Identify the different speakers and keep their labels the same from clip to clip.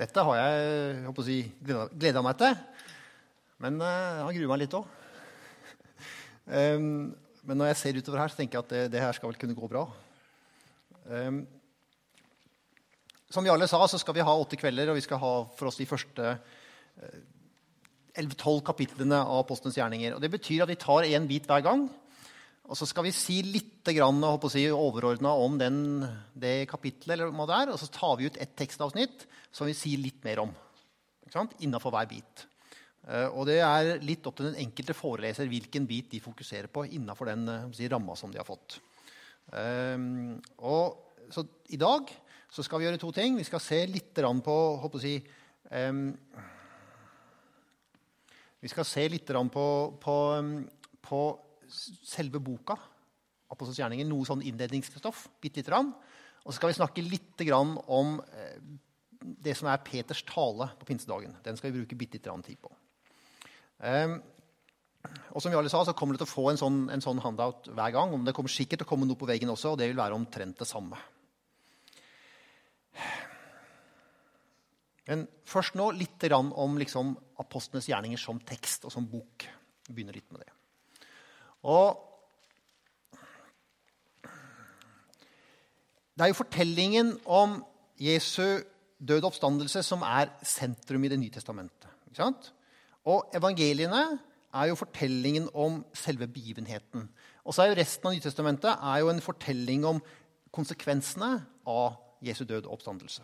Speaker 1: Dette har jeg, jeg håper å si, gleda meg til. Men uh, jeg har grua meg litt òg. Um, men når jeg ser utover her, så tenker jeg at det, det her skal vel kunne gå bra. Um, som vi alle sa, så skal vi ha åtte kvelder, og vi skal ha for oss de første uh, 11-12 kapitlene av Postens gjerninger. Og Det betyr at vi tar én bit hver gang. Og så skal vi si litt grann, si, overordna om den, det kapittelet. eller hva det er, Og så tar vi ut ett tekstavsnitt som vi sier litt mer om. Innafor hver bit. Eh, og det er litt opp til den enkelte foreleser hvilken bit de fokuserer på innafor den eh, si, ramma som de har fått. Um, og, så I dag så skal vi gjøre to ting. Vi skal se litt på håper si, um, Vi skal se litt på, på, på selve boka, Apostels gjerninger, noe sånn innledningsstoff. Bitte lite grann. Og så skal vi snakke litt om eh, det som er Peters tale på pinsedagen. Den skal vi bruke bitte litt tid på. Um, og som vi alle sa, så kommer du til å få en sånn, en sånn handout hver gang. Det kommer sikkert til å komme noe på veggen også, og det vil være omtrent det samme. Men først nå litt om liksom, apostlenes gjerninger som tekst og som bok. Begynner litt med det. Og det er jo fortellingen om Jesu død oppstandelse som er sentrum i Det nye testamentet. Og evangeliene er jo fortellingen om selve begivenheten. Og så er jo resten av Nytestamentet er jo en fortelling om konsekvensene av Jesu død og oppstandelse.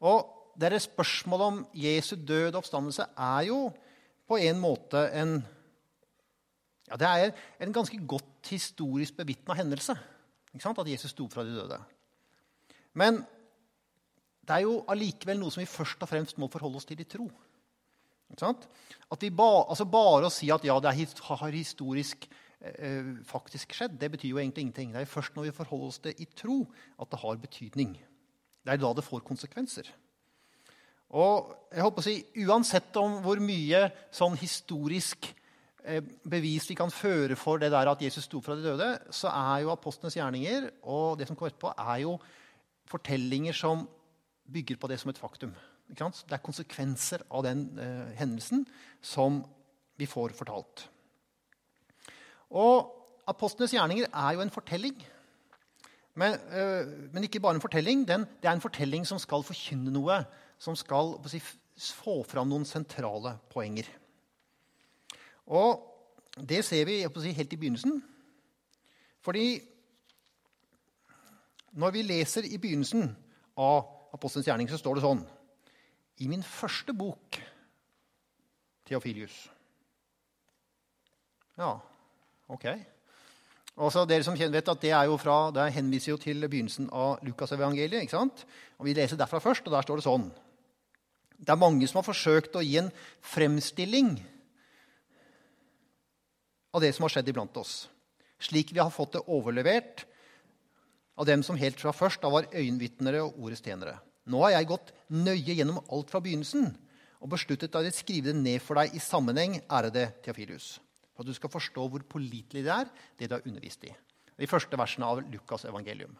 Speaker 1: Og deres spørsmål om Jesu død og oppstandelse er jo på en måte en ja, Det er en ganske godt historisk bevitna hendelse at Jesus sto fra de døde. Men det er jo allikevel noe som vi først og fremst må forholde oss til i tro. At vi ba, altså Bare å si at ja, det har historisk eh, faktisk skjedd, det betyr jo egentlig ingenting. Det er først når vi forholder oss til i tro, at det har betydning. Det er da det får konsekvenser. Og jeg håper å si, Uansett om hvor mye sånn historisk Eh, bevis vi kan føre for det der at Jesus sto fra de døde, så er jo apostlenes gjerninger og det som kommer etterpå, er jo fortellinger som bygger på det som et faktum. Det er konsekvenser av den eh, hendelsen som vi får fortalt. Og Apostlenes gjerninger er jo en fortelling. Men, eh, men ikke bare en fortelling. Den, det er en fortelling som skal forkynne noe. Som skal si, få fram noen sentrale poenger. Og det ser vi si, helt i begynnelsen. Fordi når vi leser i begynnelsen av Apostelens gjerning, så står det sånn I min første bok, Theofilius Ja, ok. Og så Dere som vet at Det er jo fra, det henviser jo til begynnelsen av Lukasevangeliet. ikke sant? Og Vi leser derfra først, og der står det sånn. Det er mange som har forsøkt å gi en fremstilling av det som har skjedd iblant oss, slik vi har fått det overlevert av dem som helt fra først da var øyenvitnere og ordets tjenere. Nå har jeg gått nøye gjennom alt fra begynnelsen og besluttet å skrive det ned for deg i sammenheng, ærede Theofilius, for at du skal forstå hvor pålitelig det er, det du har undervist i. De første versene av Lukas' evangelium.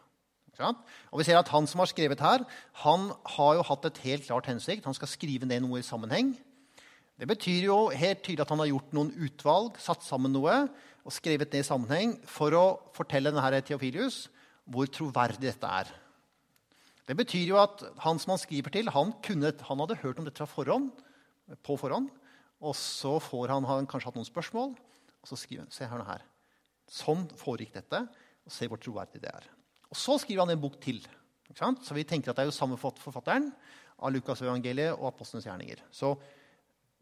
Speaker 1: Og vi ser at Han som har skrevet her, han har jo hatt et helt klart hensikt. Han skal skrive ned noe i sammenheng. Det betyr jo helt tydelig at han har gjort noen utvalg, satt sammen noe og skrevet det i sammenheng for å fortelle denne Theofilius hvor troverdig dette er. Det betyr jo at han som han skriver til, han, kunne, han hadde hørt om dette forhånd, på forhånd. Og så får han, han kanskje hatt noen spørsmål, og så skriver han se her, her. Sånn foregikk dette, og se hvor troverdig det er. Og så skriver han en bok til. Så vi tenker at det er jo samme forfatteren av Lukas' evangeliet og apostlenes gjerninger. Så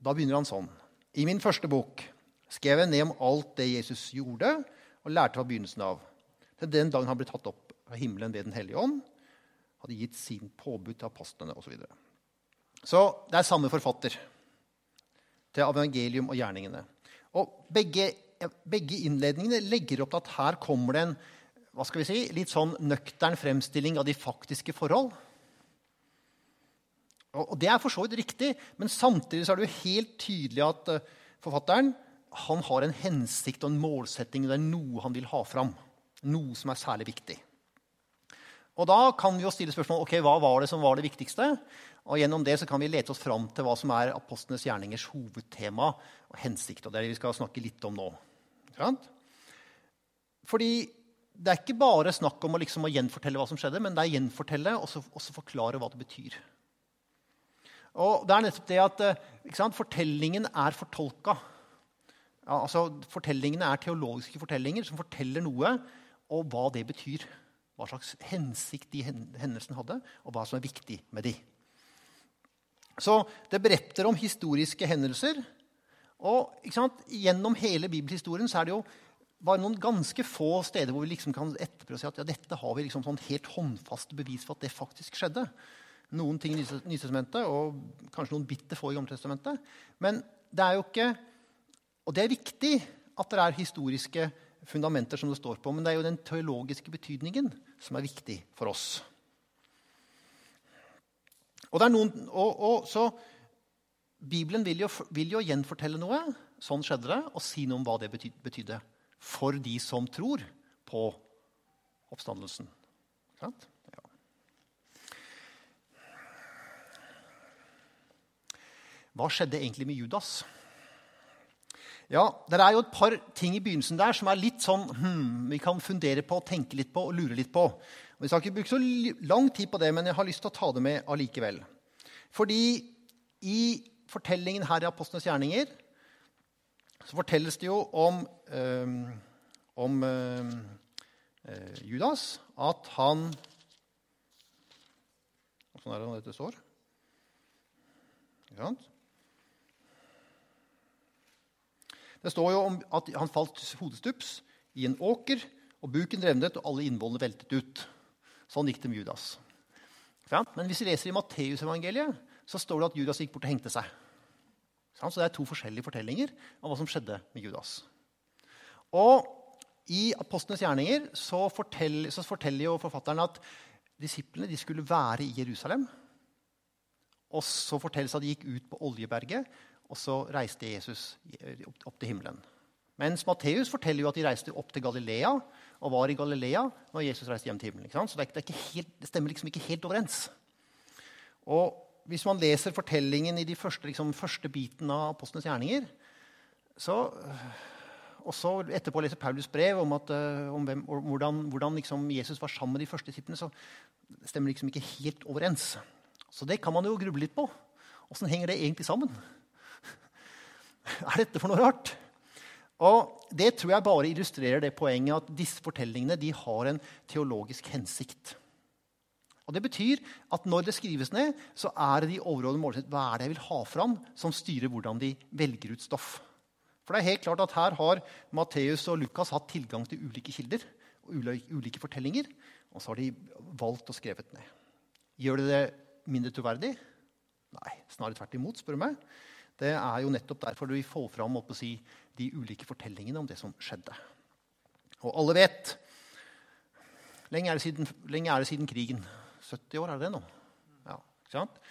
Speaker 1: da begynner han sånn. I min første bok skrev jeg ned om alt det Jesus gjorde, og lærte fra begynnelsen av. Til den dagen han ble tatt opp av himmelen ved Den hellige ånd, hadde gitt sin påbud til apostlene osv. Så, videre. så det er samme forfatter til evangelium og gjerningene. Og begge, begge innledningene legger opp til at her kommer det en hva skal vi si, litt sånn nøktern fremstilling av de faktiske forhold. Og Det er for så vidt riktig, men samtidig er det jo helt tydelig at eh, forfatteren han har en hensikt og en målsetting. Det er noe han vil ha fram. Noe som er særlig viktig. Og da kan vi jo stille spørsmål ok, hva var det som var det viktigste. Og gjennom det så kan vi lete oss fram til hva som er apostlenes gjerningers hovedtema og hensikt. Og det er det vi skal snakke litt om nå. Fordi det er ikke bare snakk om å, liksom, å gjenfortelle hva som skjedde, men det er gjenfortelle og så forklare hva det betyr. Og det er nettopp det at sant, Fortellingen er fortolka. Ja, altså, fortellingene er teologiske fortellinger som forteller noe, og hva det betyr. Hva slags hensikt de hendelsene hadde, og hva som er viktig med de. Så det beretter om historiske hendelser. Og gjennom hele bibelhistorien så er det jo bare noen ganske få steder hvor vi liksom kan etterprøve og si at ja, dette har vi liksom sånn helt håndfaste bevis for at det faktisk skjedde. Noen ting i Nytestamentet og kanskje noen bitte få i Gammeltestamentet. Men det er jo ikke Og det er viktig at det er historiske fundamenter som det står på, men det er jo den teologiske betydningen som er viktig for oss. Og, noen, og, og så Bibelen vil jo, vil jo, gjenfortelle noe. Sånn skjedde det. Og si noe om hva det betydde for de som tror på oppstandelsen. Ja. Hva skjedde egentlig med Judas? Ja, Det er jo et par ting i begynnelsen der som er litt sånn hmm, vi kan fundere på, tenke litt på og lure litt på. Vi skal ikke bruke så lang tid på det, men jeg har lyst til å ta det med allikevel. Fordi i fortellingen her i Apostlenes gjerninger så fortelles det jo om, øh, om øh, Judas at han Åssen er det dette står? Ikke sant? Det står jo om at han falt hodestups i en åker, og buken revnet, og alle innvollene veltet ut. Sånn gikk det med Judas. Men hvis vi leser i Matteusevangeliet, så står det at Judas gikk bort og hengte seg. Så det er to forskjellige fortellinger om hva som skjedde med Judas. Og i Apostlenes gjerninger så forteller, så forteller jo forfatteren at disiplene skulle være i Jerusalem. Og så fortelles det at de gikk ut på Oljeberget og så reiste Jesus opp til himmelen. Mens Matteus forteller jo at de reiste opp til Galilea og var i Galilea når Jesus reiste hjem til himmelen. Så det, det, helt, det, stemmer liksom ikke helt overens. Og hvis man leser fortellingen i de første, liksom, første biten av apostlenes gjerninger, så, og så etterpå leser Paulus brev om, at, eh, om hvem, hvordan, hvordan liksom Jesus var sammen med de første disiplene, så stemmer liksom ikke helt overens. Så det kan man jo gruble litt på. Åssen henger det egentlig sammen? Er dette for noe rart? Og Det tror jeg bare illustrerer det poenget at disse fortellingene de har en teologisk hensikt. Og Det betyr at når det skrives ned, så er det de overordnede målsettingene hva er det jeg vil ha fram, som styrer hvordan de velger ut stoff. For det er helt klart at Her har Matteus og Lukas hatt tilgang til ulike kilder og ulike fortellinger. Og så har de valgt å skrevet ned. Gjør det det mindre troverdig? Nei, snarere tvert imot, spør du meg det er jo nettopp derfor vi får fram si, de ulike fortellingene om det som skjedde. Og alle vet Lenge er det siden, er det siden krigen. 70 år, er det nå? Ja, ikke sant?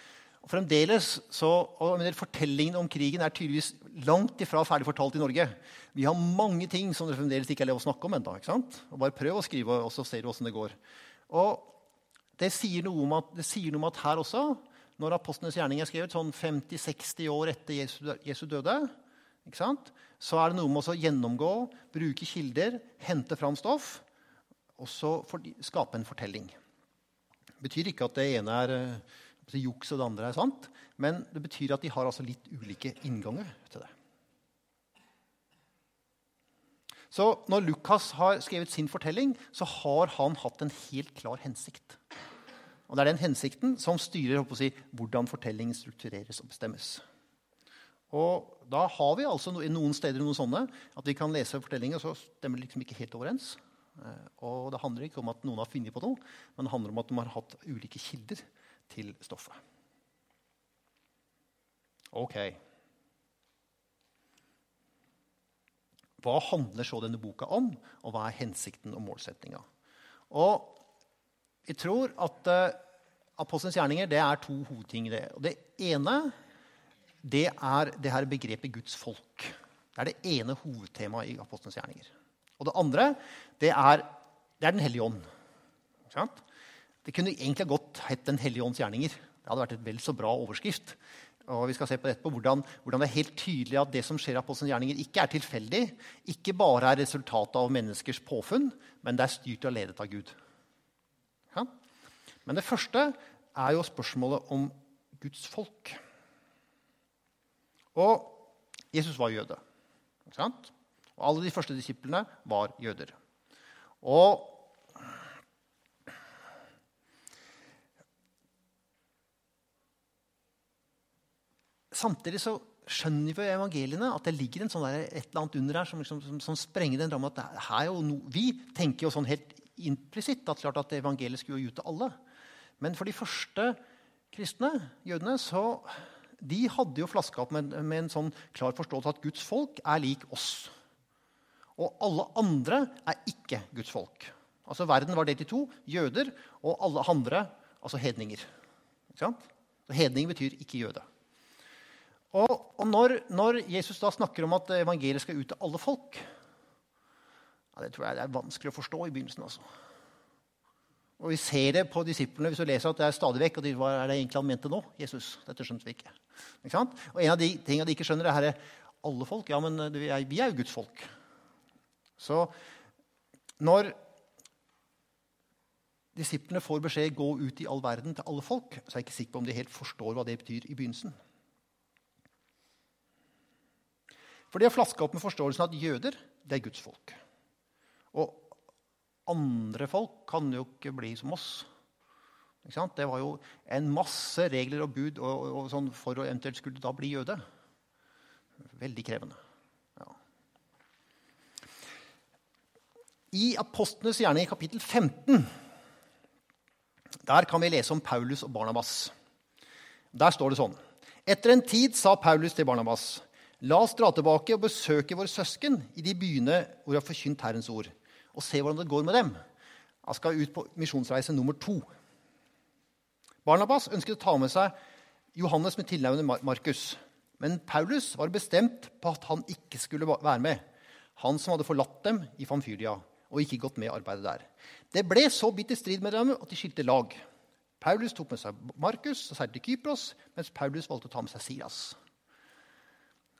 Speaker 1: Og fremdeles så, og Fortellingen om krigen er tydeligvis langt ifra ferdig fortalt i Norge. Vi har mange ting som det fremdeles ikke er lov å snakke om ennå. Bare prøv å skrive, og så ser du åssen det går. Og det sier, om at, det sier noe om at her også når apostlenes gjerning er skrevet, sånn 50-60 år etter Jesu, Jesu døde, så er det noe med å gjennomgå, bruke kilder, hente fram stoff og så skape en fortelling. Det betyr ikke at det ene er uh, juks og det andre er sant, men det betyr at de har altså litt ulike innganger til det. Så når Lukas har skrevet sin fortelling, så har han hatt en helt klar hensikt. Og Det er den hensikten som styrer si, hvordan fortellingen struktureres og bestemmes. Og Da har vi altså noen steder noen sånne at vi kan lese fortellinger, og så stemmer det liksom ikke helt overens. Eh, og Det handler ikke om at noen har funnet på noe, men det handler om at de har hatt ulike kilder til stoffet. Ok. Hva handler så denne boka om, og hva er hensikten og målsettinga? Og jeg tror at uh, apostelens gjerninger det er to hovedting. Det, og det ene det er det her begrepet Guds folk. Det er det ene hovedtemaet i apostelens gjerninger. Og det andre det er, det er Den hellige ånd. Det kunne egentlig godt hett Den hellige ånds gjerninger. Det hadde vært et vel så bra overskrift. Og vi skal se på dette på hvordan, hvordan, det er helt tydelig at det som skjer av apostelens gjerninger, ikke er tilfeldig, ikke bare er resultatet av menneskers påfunn, men det er styrt og ledet av Gud. Ja? Men det første er jo spørsmålet om Guds folk. Og Jesus var jøde. Og alle de første disiplene var jøder. Og Samtidig så skjønner vi i evangeliene at det ligger sånn der, et eller annet under her som, liksom, som, som sprenger den rammen. no, Vi tenker jo sånn helt implisitt at, klart at evangeliet skulle ut til alle. Men for de første kristne, jødene, så de hadde jo flaska opp med, med, en sånn klar forståelse at Guds folk er lik oss. Og alle andre er ikke Guds folk. Altså Verden var delt i to. Jøder og alle andre, altså hedninger. Ikke sant? Så Hedning betyr ikke jøde. Og, og når, når, Jesus da snakker om at evangeliet skal ut til alle folk ja, Det tror jeg det er vanskelig å forstå i begynnelsen. altså. Og Vi ser det på disiplene hvis du leser at det er stadig vekk. og de, Hva er det egentlig han mente nå? Jesus, Dette skjønte vi ikke. ikke? Og En av de tingene de ikke skjønner, er her, alle folk. Ja, men vi er, vi er jo Guds folk. Så når disiplene får beskjed gå ut i all verden til alle folk, så er jeg ikke sikker på om de helt forstår hva det betyr i begynnelsen. For de har flaska opp med forståelsen at jøder det er Guds folk. Og andre folk kan jo ikke bli som oss. Det var jo en masse regler og bud og, og, og sånn for å eventuelt skulle da bli jøde. Veldig krevende. Ja. I Apostlenes gjerning i kapittel 15 der kan vi lese om Paulus og Barnabas. Der står det sånn. Etter en tid sa Paulus til Barnabas.: La oss dra tilbake og besøke våre søsken i de byene hvor vi har forkynt Herrens ord, og se hvordan det går med dem. Han skal ut på misjonsreise nummer to. Barnabas ønsket å ta med seg Johannes med tilnavnet Markus. Men Paulus var bestemt på at han ikke skulle være med. Han som hadde forlatt dem i Famfylia og ikke gått med i arbeidet der. Det ble så bitter strid med dem at de skilte lag. Paulus tok med seg Markus og seilte til Kypros, mens Paulus valgte å ta med seg Silas.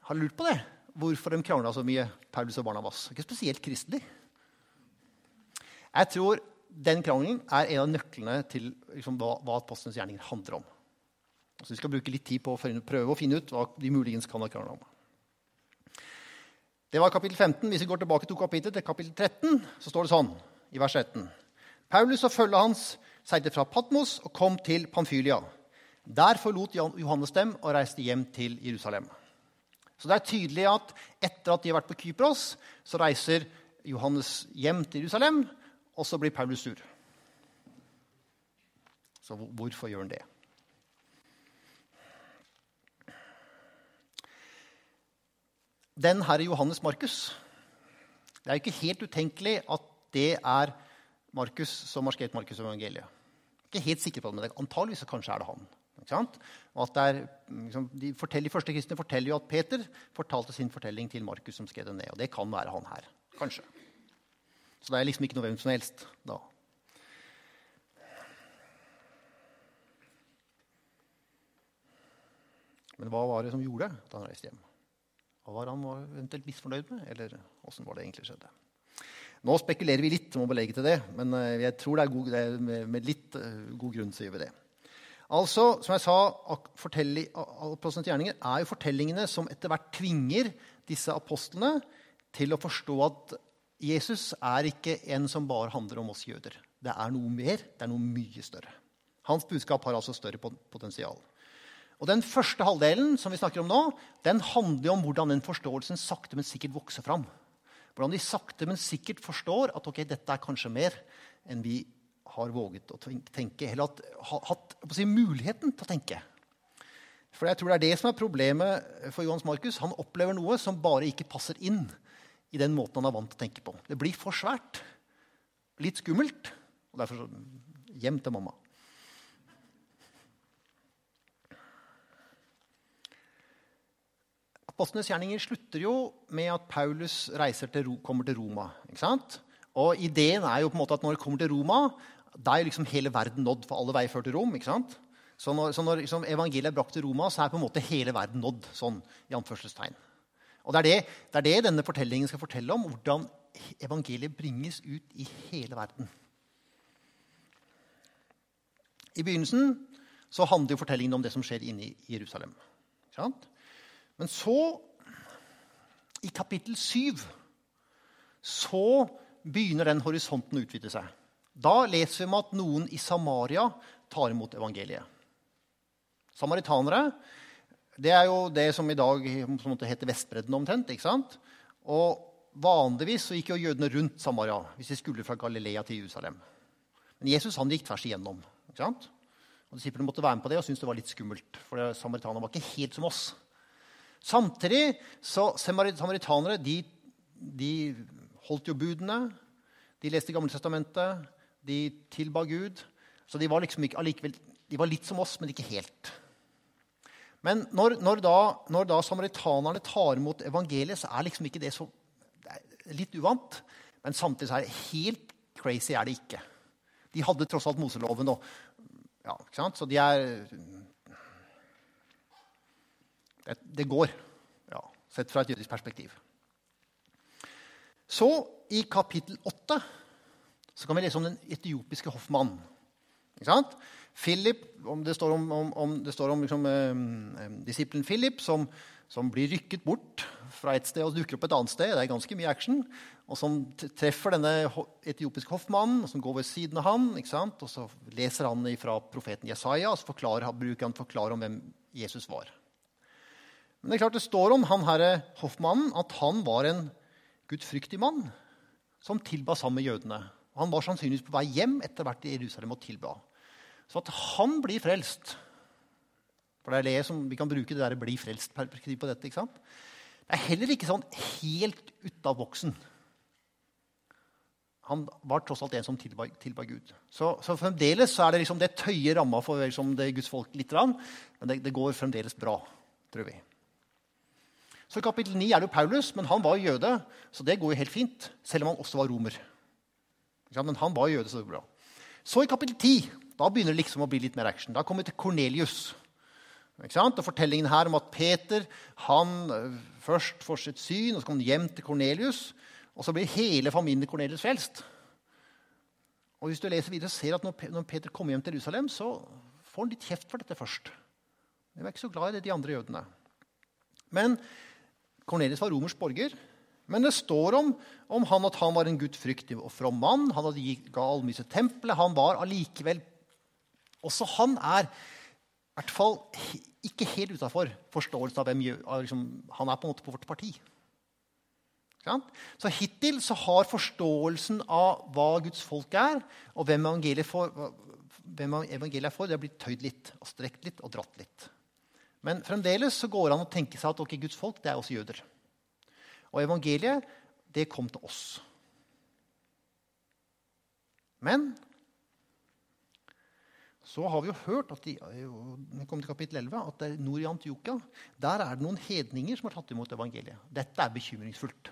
Speaker 1: Har du lurt på det? Hvorfor de krangla så mye, Paulus og Barnabas? Ikke spesielt kristelig. Jeg tror den krangelen er en av nøklene til liksom, hva, hva apostelens gjerninger handler om. Så Vi skal bruke litt tid på å prøve å finne ut hva de muligens kan ha krangla om. Det var kapittel 15. Hvis vi går tilbake to kapitler, til kapittel 13, så står det sånn i vers 13. Paulus og følget hans seilte fra Patmos og kom til Panfylia. Der forlot Johannes dem og reiste hjem til Jerusalem. Så det er tydelig at etter at de har vært på Kypros, så reiser Johannes hjem til Jerusalem, og så blir Paulus sur. Så hvorfor gjør han det? Den herre Johannes Markus Det er ikke helt utenkelig at det er Markus som har skrevet Markus' evangeliet. Ikke helt sikker på det, men antageligvis kanskje er det han. Er, liksom, de, de, første kristne forteller jo at Peter fortalte sin fortelling til Markus, som skrev det ned. Og det kan være han her. Kanskje. Så det er liksom ikke noe hvem som helst da. Men hva var det som gjorde det da han reiste hjem? Hva var han eventuelt misfornøyd med? Eller åssen var det egentlig skjedde? Nå spekulerer vi litt om belegge til det, men eh, jeg tror det er god, med litt eh, god grunn så gjør vi det. Altså, som jeg sa, Apostelens gjerninger er jo fortellingene som etter hvert tvinger disse apostlene til å forstå at Jesus er ikke en som bare handler om oss jøder. Det er noe mer, det er noe mye større. Hans budskap har altså større potensial. Og Den første halvdelen som vi snakker om nå, den handler om hvordan den forståelsen sakte, men sikkert vokser fram. Hvordan de sakte, men sikkert forstår at ok, dette er kanskje mer enn vi har våget å tenke, eller hatt si, muligheten til å tenke. For jeg tror det er det som er problemet for Johans Markus. Han opplever noe som bare ikke passer inn i den måten han er vant til å tenke på. Det blir for svært. Litt skummelt. Og derfor hjem til mamma. Apostlenes gjerninger slutter jo med at Paulus til, kommer til Roma. Og Ideen er jo på en måte at når han kommer til Roma, Da er liksom hele verden nådd, for alle veier fører til Rom. ikke sant? Så når, så når liksom evangeliet er brakt til Roma, så er på en måte hele verden nådd. sånn, i anførselstegn. Og det er det, det er det denne fortellingen skal fortelle om. Hvordan evangeliet bringes ut i hele verden. I begynnelsen så handler jo fortellingen om det som skjer inne i Jerusalem. Men så, i kapittel 7, så begynner den horisonten å utvide seg. Da leser vi om at noen i Samaria tar imot evangeliet. Samaritanere det er jo det som i dag som heter Vestbredden omtrent. ikke sant? Og Vanligvis så gikk jo jødene rundt Samaria hvis de skulle fra Galilea til Jerusalem. Men Jesus han gikk tvers igjennom. ikke sant? Og Disiplene måtte være med på det og syntes det var litt skummelt. For samaritanerne var ikke helt som oss. Samtidig så samaritanere de, de holdt jo budene. De leste Gamle testamentet. De tilba Gud. Så de var liksom ikke, allikevel, de var litt som oss, men ikke helt. Men når, når, da, når, da, samaritanerne tar imot evangeliet, så er liksom ikke det så det er Litt uvant. Men samtidig så er det helt crazy er det ikke. De hadde tross alt Moseloven. Og, ja, ikke sant? Så de er Det, det går, ja, sett fra et jødisk perspektiv. Så, i kapittel 8, så kan vi lese om den etiopiske hoffmannen. Ikke sant? Philip, om det står om, om, om, det står om liksom, eh, disiplen Philip som, som, blir rykket bort fra et sted og dukker opp et annet sted. Det er ganske mye action. Og som treffer denne etiopiske hoffmannen, som går ved siden av han. Og så leser han fra profeten Jesaja og så forklarer, bruker han forklare om hvem Jesus var. Men det er klart det står om han herre hoffmannen at han var en gudfryktig mann som tilba sammen med jødene. Han var sannsynligvis på vei hjem etter hvert i Jerusalem og tilba. Så at han blir frelst For det er det som vi kan bruke det der 'bli frelst'-perspektiv på dette. ikke sant? Det er heller ikke sånn helt ute av boksen. Han var tross alt en som tilba, tilba Gud. Så, så, fremdeles så er det liksom det tøyer ramma for liksom det Guds folk litt. Men det, det, går fremdeles bra, tror vi. Så I kapittel 9 er det jo Paulus, men han var jøde, så det går jo helt fint. Selv om han også var romer. Men han var jøde, så det går bra. Så i kapittel 10 da begynner det liksom å bli litt mer action. Da kommer vi til Kornelius. Og Fortellingen her om at Peter han eh, først får sitt syn, og så kommer han hjem til Kornelius. Og så blir hele familien Kornelius frelst. Og hvis du leser videre, ser at når Peter kommer hjem til Jerusalem, så får han litt kjeft for dette først. De var ikke så glad i det, de andre jødene. Men Kornelius var romersk borger. Men det står om, om, han at han var en gudfryktig og from mann. Han hadde gitt allmisse tempelet. Han var allikevel også han er i hvert fall ikke helt utafor forståelsen av hvem liksom, Han er på en måte på vårt parti. Så hittil så har forståelsen av hva Guds folk er, og hvem evangeliet, for, hvem evangeliet er for, det har blitt tøyd litt og strekt litt og dratt litt. Men fremdeles så går det an å tenke seg at okay, Guds folk det er også jøder. Og evangeliet, det kom til oss. Men så har vi jo hørt at de, kom til kapittel 11, at det er nord i Antiokia er det noen hedninger som har tatt imot evangeliet. Dette er bekymringsfullt.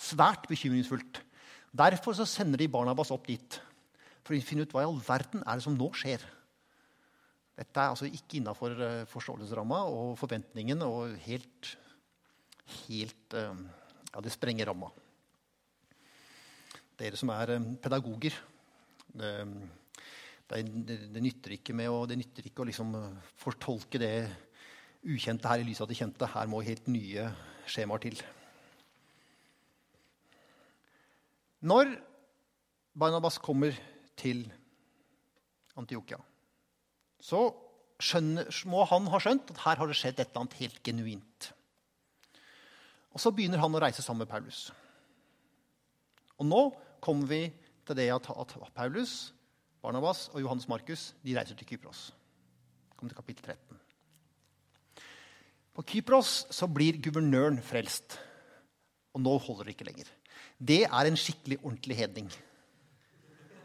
Speaker 1: Svært bekymringsfullt. Derfor så sender de Barnabas opp dit for å finne ut hva i all verden er det som nå skjer. Dette er altså ikke innafor eh, forståelsesramma og forventningen og helt, helt eh, Ja, det sprenger ramma. Dere som er eh, pedagoger det, det, det, nytter ikke med å, det nytter ikke å liksom fortolke det ukjente her i lys av det kjente. Her må helt nye skjemaer til. Når Barnabas kommer til Antiokia, så skjønner, må han ha skjønt at her har det skjedd et eller annet helt genuint. Og Så begynner han å reise sammen med Paulus. Og nå kommer vi til det at, at Paulus Barnabas og Johannes Markus de reiser til Kypros. Kom til kapittel 13. På Kypros så blir guvernøren frelst. Og nå holder det ikke lenger. Det er en skikkelig ordentlig hedning.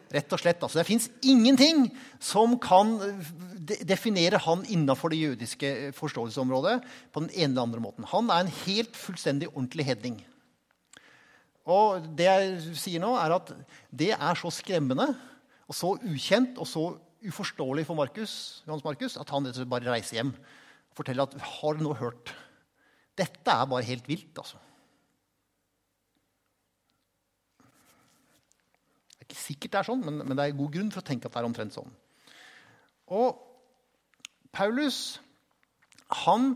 Speaker 1: Rett og slett. Altså, det fins ingenting som kan definere han innafor det jødiske forståelsesområdet på den ene eller andre måten. Han er en helt fullstendig ordentlig hedning. Og det jeg sier nå, er at det er så skremmende Og så ukjent og så uforståelig for Markus, Johannes Markus at han bare reiser hjem og forteller at har du nå hørt? Dette er bare helt vilt, altså. Det er ikke sikkert det er sånn, men, men det er god grunn for å tenke at det er omtrent sånn. Og Paulus han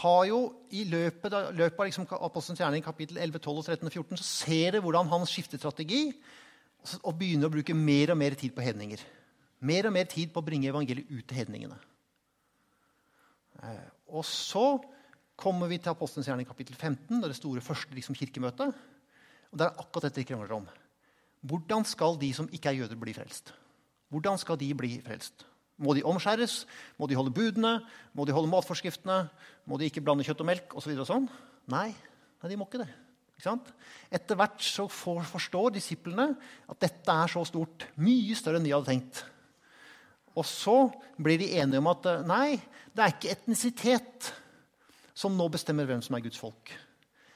Speaker 1: har jo i løpet, av, løpet av liksom Apostelens gjerning kapittel 11, 12, 13 og 14 så ser dere hvordan han skifter strategi og begynner å bruke mer og mer tid på hedninger. Mer og mer tid på å bringe evangeliet ut til hedningene. Eh, og så kommer vi til Apostelens gjerning kapittel 15, det store første liksom, kirkemøtet. Og Det er akkurat dette de krangler om. Hvordan skal de som ikke er jøder, bli frelst? Hvordan skal de bli frelst? Må de omskjæres? Må de holde budene? Må de holde matforskriftene? Må de ikke blande kjøtt og melk? Og så og sånn? Nei, nei, de må ikke det. Etter hvert så forstår disiplene at dette er så stort. Mye større enn de hadde tenkt. Og så blir de enige om at nei, det er ikke etnisitet som nå bestemmer hvem som er Guds folk.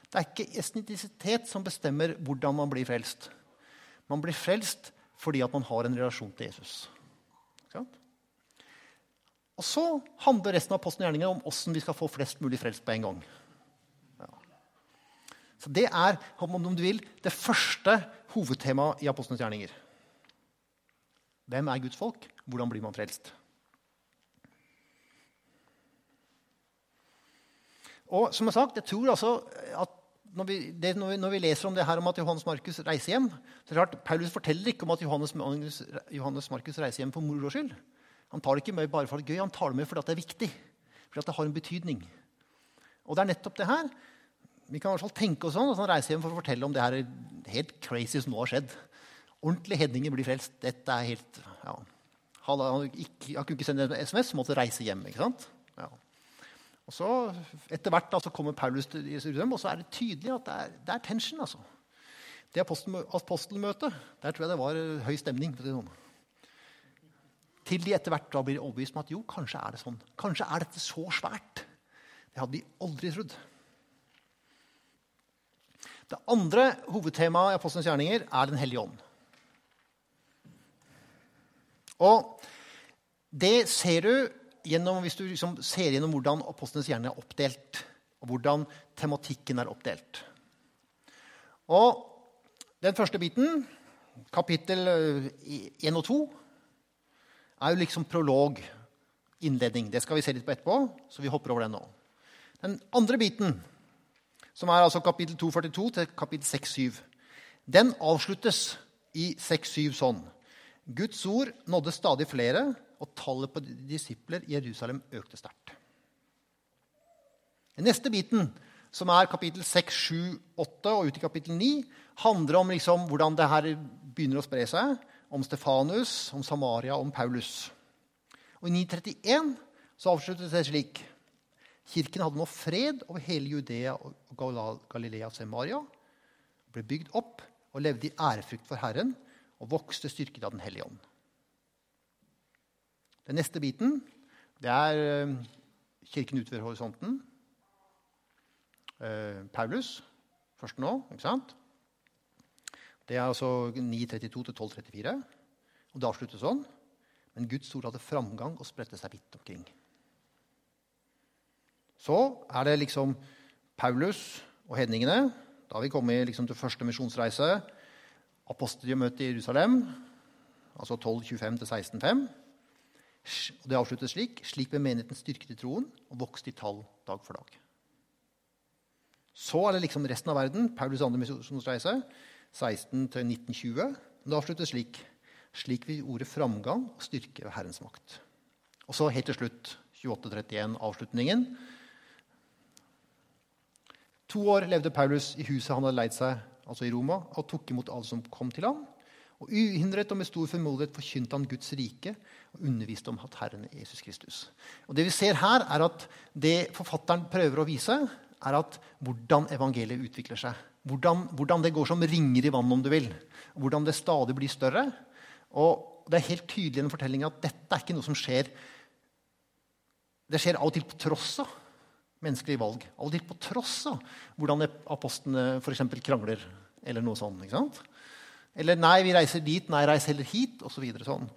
Speaker 1: Det er ikke etnisitet som bestemmer hvordan man blir frelst. Man blir frelst fordi at man har en relasjon til Jesus. Og så handler resten av Posten gjerningen om åssen vi skal få flest mulig frelst på en gang. Så Det er om du vil, det første hovedtemaet i Apostelens gjerninger. Hvem er Guds folk? Hvordan blir man frelst? Og som jeg sagt, jeg tror altså at når vi, det, når, vi, når vi, leser om det her om at Johannes Markus reiser hjem så er det klart, Paulus forteller ikke om at Johannes, Johannes Markus reiser hjem for moro skyld. Han tar det ikke med bare for det gøy, han tar det med fordi det er viktig. Fordi det har en betydning. Og det er nettopp det her. Vi kan i hvert fall tenke oss sånn, og sånn reise hjem for å fortelle om det her helt crazy som nå har skjedd. Ordentlige hedninger blir frelst. Dette er helt ja. Han, ikke, han kunne ikke sende en SMS, måtte reise hjem. ikke sant? Ja. Og så, Etter hvert da, så kommer Paulus til Jerusalem, og så er det tydelig at det er, det er tension. altså. Det apostelmøtet, der tror jeg det var høy stemning. for å sånn. Til de etter hvert da blir overbevist om at jo, kanskje er det sånn. Kanskje er dette så svært. Det hadde vi aldri trodd. Det andre hovedtemaet i Apostelens gjerninger er Den hellige ånd. Og det ser du gjennom, hvis du liksom ser gjennom hvordan Apostelens gjerninger er oppdelt, og hvordan tematikken er oppdelt. Og den første biten, kapittel 1 og 2 er jo liksom prolog, innledning. Det skal vi se litt på etterpå, så vi hopper over den nå. Den andre biten, som er altså kapittel 242 til kapittel 6-7, den avsluttes i 6-7 sånn. Guds ord nådde stadig flere, og tallet på disipler i Jerusalem økte sterkt. Den neste biten, som er kapittel 6, 7, 8 og ut i kapittel 9, handler om liksom hvordan det her begynner å spre seg om Stefanus, om Samaria, om Paulus. Og I 931 så avsluttes det slik. Kirken hadde nå fred over hele Judea og Galilea og Samaria. Ble bygd opp og levde i ærefrykt for Herren og vokste styrket av Den hellige ånd. Den neste biten det er eh, kirken utover horisonten. Eh, Paulus først nå, ikke sant? Det er altså 932 til 1234. Og det avsluttes sånn. Men Guds ord hadde framgang og spredte seg vidt omkring. Så er det liksom Paulus og hedningene. Da har vi kommet liksom til første misjonsreise. Apostelmøtet i Jerusalem, altså 1225 til 1605. Og det avsluttes slik. Slik ble menigheten styrket i troen og vokste i tall dag for dag. Så er det liksom resten av verden. Paulus' andre misjonsreise. 16 til 1920. Det avsluttes slik. Slik vil ordet framgang og styrke ved Herrens makt. Og så helt til slutt 2831, avslutningen. To år levde Paulus i huset han hadde leid seg, altså i Roma, og tok imot alle som kom til ham. Og Uhindret og med stor formodighet forkynte han Guds rike og underviste om at Herren er Jesus Kristus. Og Det vi ser her, er at det forfatteren prøver å vise, er at hvordan evangeliet utvikler seg. Hvordan, hvordan, det går som ringer i vannet, om du vil. Hvordan det stadig blir større. Og det er helt tydelig i den fortellingen at dette er ikke noe som skjer Det skjer av og til på tross av menneskelige valg. Av og til på tross av hvordan apostlene f.eks. krangler. eller noe sånt. ikke sant? Eller nei, vi reiser dit, nei, reis heller hit, osv. Så sånn.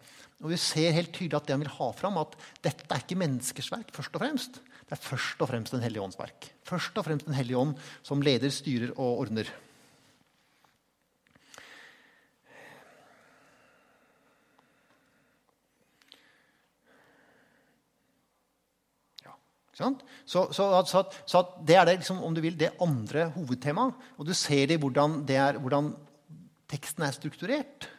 Speaker 1: Og vi ser helt tydelig at det han vil ha fram, at dette er ikke menneskers verk. først og fremst. Det er først og fremst Den hellige ånds verk. Først og fremst Den hellige ånd som leder, styrer og ordner. Så, så, så, så, det er det, liksom, om du vil, det andre hovedtemaet. Og du ser det hvordan, det er, hvordan teksten er strukturert.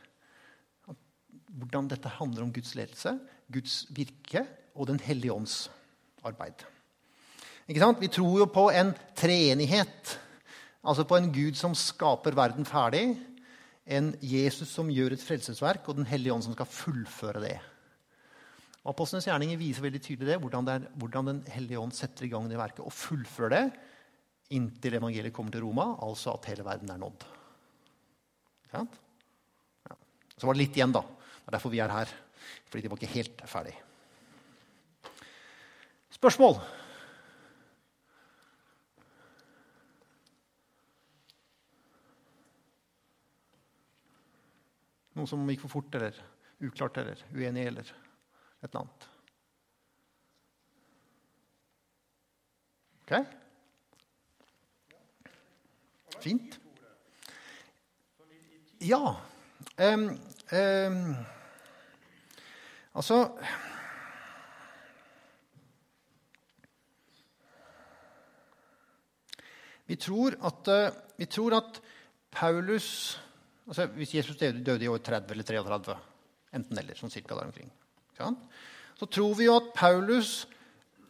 Speaker 1: Hvordan dette handler om Guds ledelse, Guds virke og Den hellige ånds arbeid. Vi tror jo på en treenighet. Altså på en Gud som skaper verden ferdig, en Jesus som gjør et frelsesverk, og Den hellige ånd som skal fullføre det. Apostlenes gjerninger viser veldig tydelig det, hvordan, det er, hvordan Den hellige ånd setter i gang det verket og fullfører det inntil evangeliet kommer til Roma, altså at hele verden er nådd. Ja. Så var det litt igjen, da. Det er derfor vi er her. Fordi de var ikke helt ferdig. Spørsmål? Noe som gikk for fort, eller uklart, eller uenig, eller et eller annet. Ok? Fint. Ja. Um, um, altså Vi tror at, uh, vi tror at Paulus altså Hvis Jesus døde i år 30 eller 33, enten eller, sånn cirka der omkring så tror vi jo at Paulus,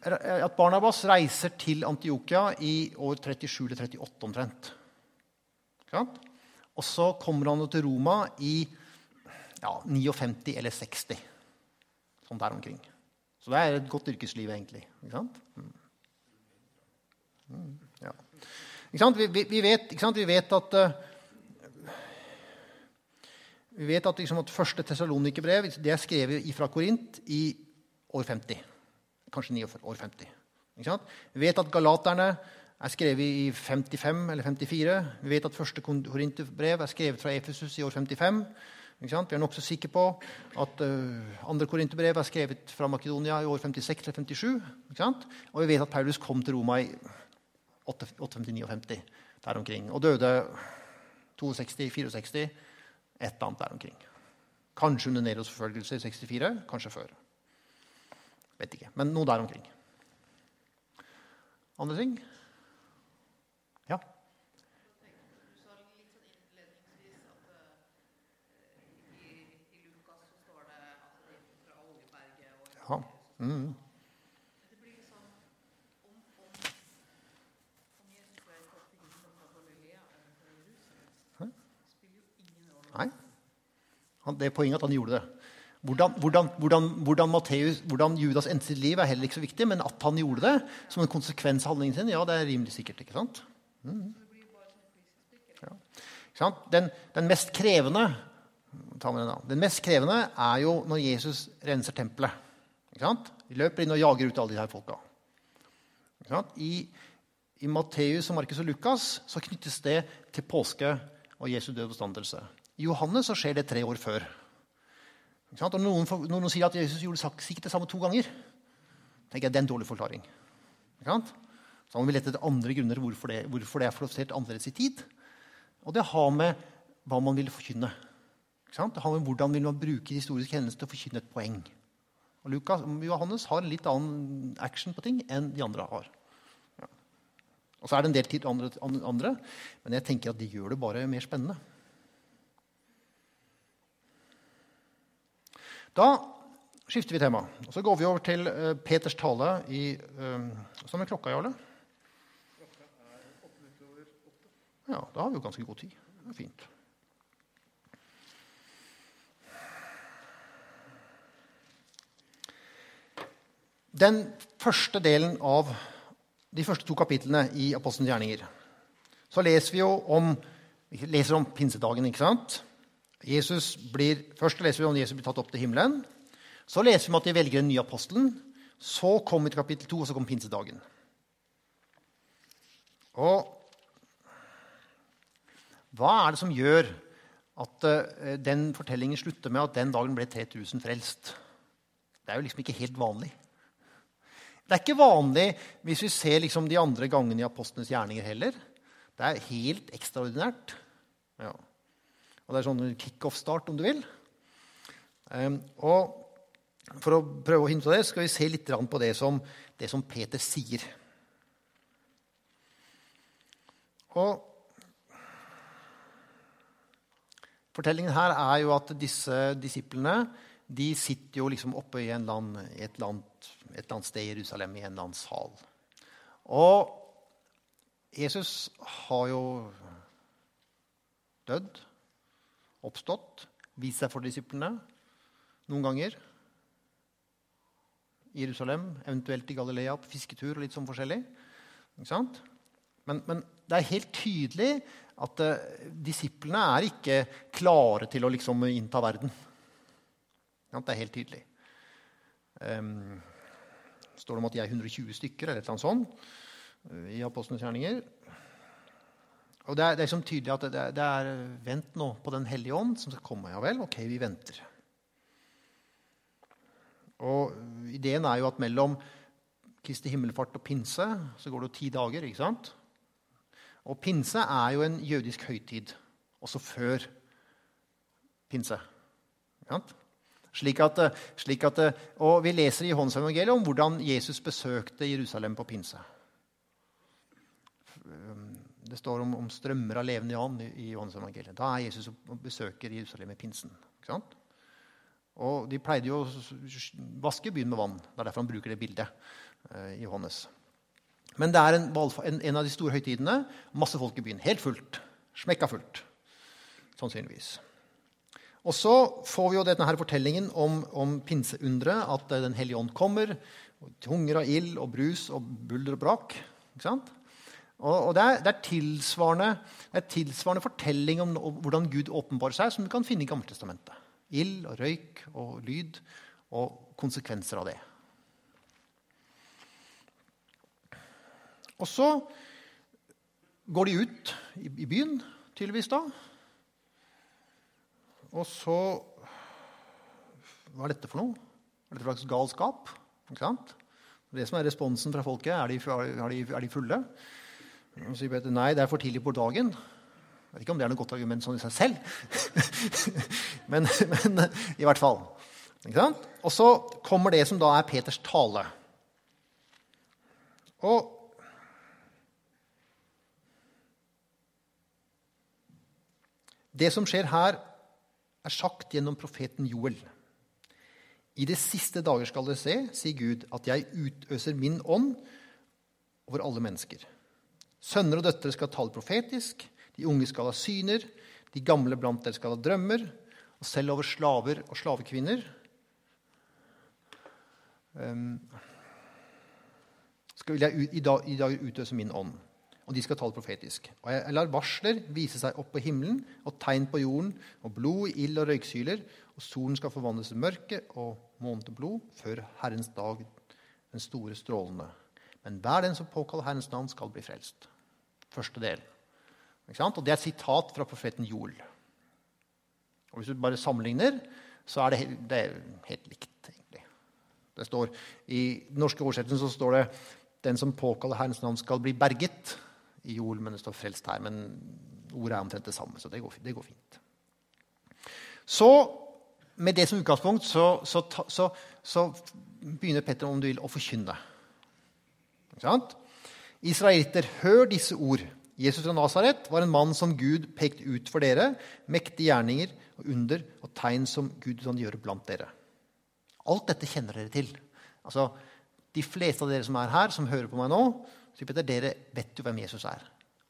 Speaker 1: at Barnabas reiser til Antiokia i år 37 eller 38 omtrent. Og så kommer han til Roma i ja, 59 eller 60. Sånn der omkring. Så det er et godt yrkesliv, egentlig. Ikke sant? Mm. mm ja. ikke sant? Vi, vi, vi, vet, ikke sant? vi vet at uh, vi vet at, liksom, at første Tessalonikerbrev er skrevet fra Korint i år 50. Kanskje 49, år 50. Vi vet at galaterne er skrevet i 55 eller 54. Vi vet at første Korinterbrev er skrevet fra Efesus i år 55. Vi er nokså sikre på at uh, andre Korinterbrev er skrevet fra Makedonia i år 56 eller 57. Og vi vet at Paulus kom til Roma i 58-59 der omkring og døde 62-64 et eller annet der omkring. Kanskje under Neros forfølgelse i 64, kanskje før. Vet ikke. Men noe der omkring. Andre ting? Ja? Ja. Mm. Det er poenget at han gjorde det. Hvordan, hvordan, hvordan, hvordan, Matteus, hvordan Judas endte sitt liv, er heller ikke så viktig, men at han gjorde det som en konsekvens av handlingen sin, ja, det er rimelig sikkert. ikke sant? Mm. Ja. Den, den, mest krevende den mest krevende er jo når Jesus renser tempelet. De løper inn og jager ut alle de her folka. I, I Matteus, Markus og Lukas så knyttes det til påske og Jesu død oppstandelse. I Johannes så skjer det tre år før. Og noen, noen, sier at Jesus gjorde sikkert det samme to ganger. tenker jeg, Det er en dårlig forklaring. Så må vi lete etter andre grunner hvorfor det, hvorfor det er forlosert annerledes i tid. Og det har med hva man vil forkynne. Det har med hvordan vil man bruke historiske hendelser til å forkynne et poeng. Og Lukas, Johannes har en litt annen action på ting enn de andre har. Ja. Og så er det en del til andre, andre, men jeg tenker at de gjør det bare mer spennende. Da skifter vi tema. Og så går vi over til uh, Peters tale i uh, Sånn er klokka, Jarle? Ja, da har vi jo ganske god tid. Det er fint. Den første delen av de første to kapitlene i Apostelens gjerninger så leser vi jo om, vi leser om pinsedagen. ikke sant? Jesus blir, først leser vi om Jesus blir tatt opp til himmelen. Så leser vi om at de velger en ny apostelen. Så kommer vi til kapittel 2, og så kommer pinsedagen. Og hva er det som gjør at uh, den fortellingen slutter med at den dagen ble 3000 frelst. Det er jo liksom ikke helt vanlig. Det er ikke vanlig hvis vi ser liksom de andre gangene i apostlenes gjerninger heller. Det er helt ekstraordinært. Ja. Og det er sånn kickoff-start, om du vil. Um, og For å prøve å hinte det skal vi se litt på det som, det som Peter sier. Og Fortellingen her er jo at disse disiplene de sitter jo liksom oppe i land, land, et eller annet sted i Jerusalem, i en eller annen sal. Og Jesus har jo dødd, oppstått, vist seg for disiplene noen ganger. I Jerusalem, eventuelt i Galilea, på fisketur og litt sånn forskjellig. Men, men, det er helt tydelig at uh, disiplene er ikke klare til å liksom innta verden. Det er helt tydelig. Um, står det om at de er 120 stykker eller et eller annet sånt uh, i Apostlenes gjerninger. Og det er, det er som tydelig at det, det, er Vent nå på Den hellige ånd, som skal komme. Ja vel, ok, vi venter. Og Ideen er jo at mellom Kristi himmelfart og pinse så går det jo ti dager. ikke sant? Og pinse er jo en jødisk høytid, også før pinse. Slik at, slik at, og Vi leser i Johannes om hvordan Jesus besøkte Jerusalem på pinse. Det står om, om strømmer av levende vann i Johannes-evangeliet. Da er Jesus og besøker Jerusalem i pinsen. Og De pleide jo å vaske byen med vann. Det er derfor han bruker det bildet eh, i Johannes. Men det er en, en, en, av de store høytidene. Masse folk i byen. Helt fullt. Smekka fullt. Sannsynligvis. Og så får vi jo denne her fortellingen om, om pinseunderet, at Den hellige ånd kommer. Tunger av ild og brus og bulder og brak. Ikke sant? Og, og det, er, det, er tilsvarende, det er tilsvarende fortelling om, om hvordan Gud åpenbarer seg, som du kan finne i Gammeltestamentet. Ild og røyk og lyd og konsekvenser av det. Og så går de ut i byen, tydeligvis da. Og så Hva er dette for noe? Er dette slags galskap? Ikke sant? Det som er responsen fra folket. Er de, er de, er de fulle? Og sier Peter nei, det er for tidlig på dagen. Jeg vet ikke om det er noe godt argument sånn i seg selv. men, men, i hvert fall. Og så kommer det som da er Peters tale. Og Det som skjer her, er sagt gjennom profeten Joel. I de siste dager skal dere se, sier Gud, at jeg utøser min ånd over alle mennesker. Sønner og døtre skal tale profetisk, de unge skal ha syner, de gamle blant dere skal ha drømmer, og selv over slaver og slavekvinner skal vil jeg i dag, i dag utøse min ånd og de skal tale profetisk. Og jeg lar varsler vise seg opp på himmelen, og tegn på jorden, og blod, ild og røyksyler, og solen skal forvandles til mørke og månen til blod, før Herrens dag, den store strålende. Men hver den som påkaller Herrens navn, skal bli frelst. Første del. Og Det er et sitat fra profeten Joel. Og Hvis du bare sammenligner, så er det, det er helt likt, egentlig. Det står, I den norske oversettelsen så står det 'Den som påkaller Herrens navn, skal bli berget' i Joel, men det står 'frelst' her. Men ordet er omtrent det samme, så det går, det går fint. Så med det som utgangspunkt så, så, så, så begynner Petter om du vil, å forkynne. Israelitter, hør disse ord. Jesus fra Nasaret var en mann som Gud pekte ut for dere. Mektige gjerninger og under og tegn som Gud kan gjøre blant dere. Alt dette kjenner dere til. Altså, De fleste av dere som er her, som hører på meg nå, Peter, dere vet jo hvem Jesus er.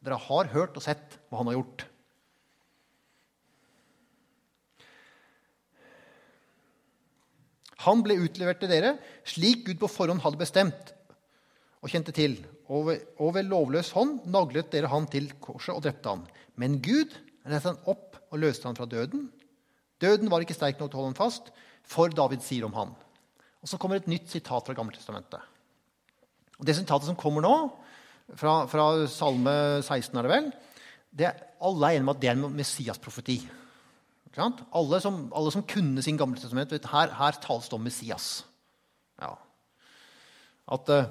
Speaker 1: Dere har hørt og sett hva han har gjort. Han ble utlevert til dere slik Gud på forhånd hadde bestemt og kjente til. Og ved, og ved lovløs hånd naglet dere han til korset og drepte han. Men Gud reiste han opp og løste han fra døden. Døden var ikke sterk nok til å holde ham fast, for David sier om han. Og Så kommer et nytt sitat fra Gammeltestamentet. Og Det sitatet som kommer nå, fra, fra Salme 16, er det vel, det, alle er enige om at det er en Messias-profeti. Alle alle som, kunne sin gamle testament, vet her, her tales det om Messias. Ja. At uh,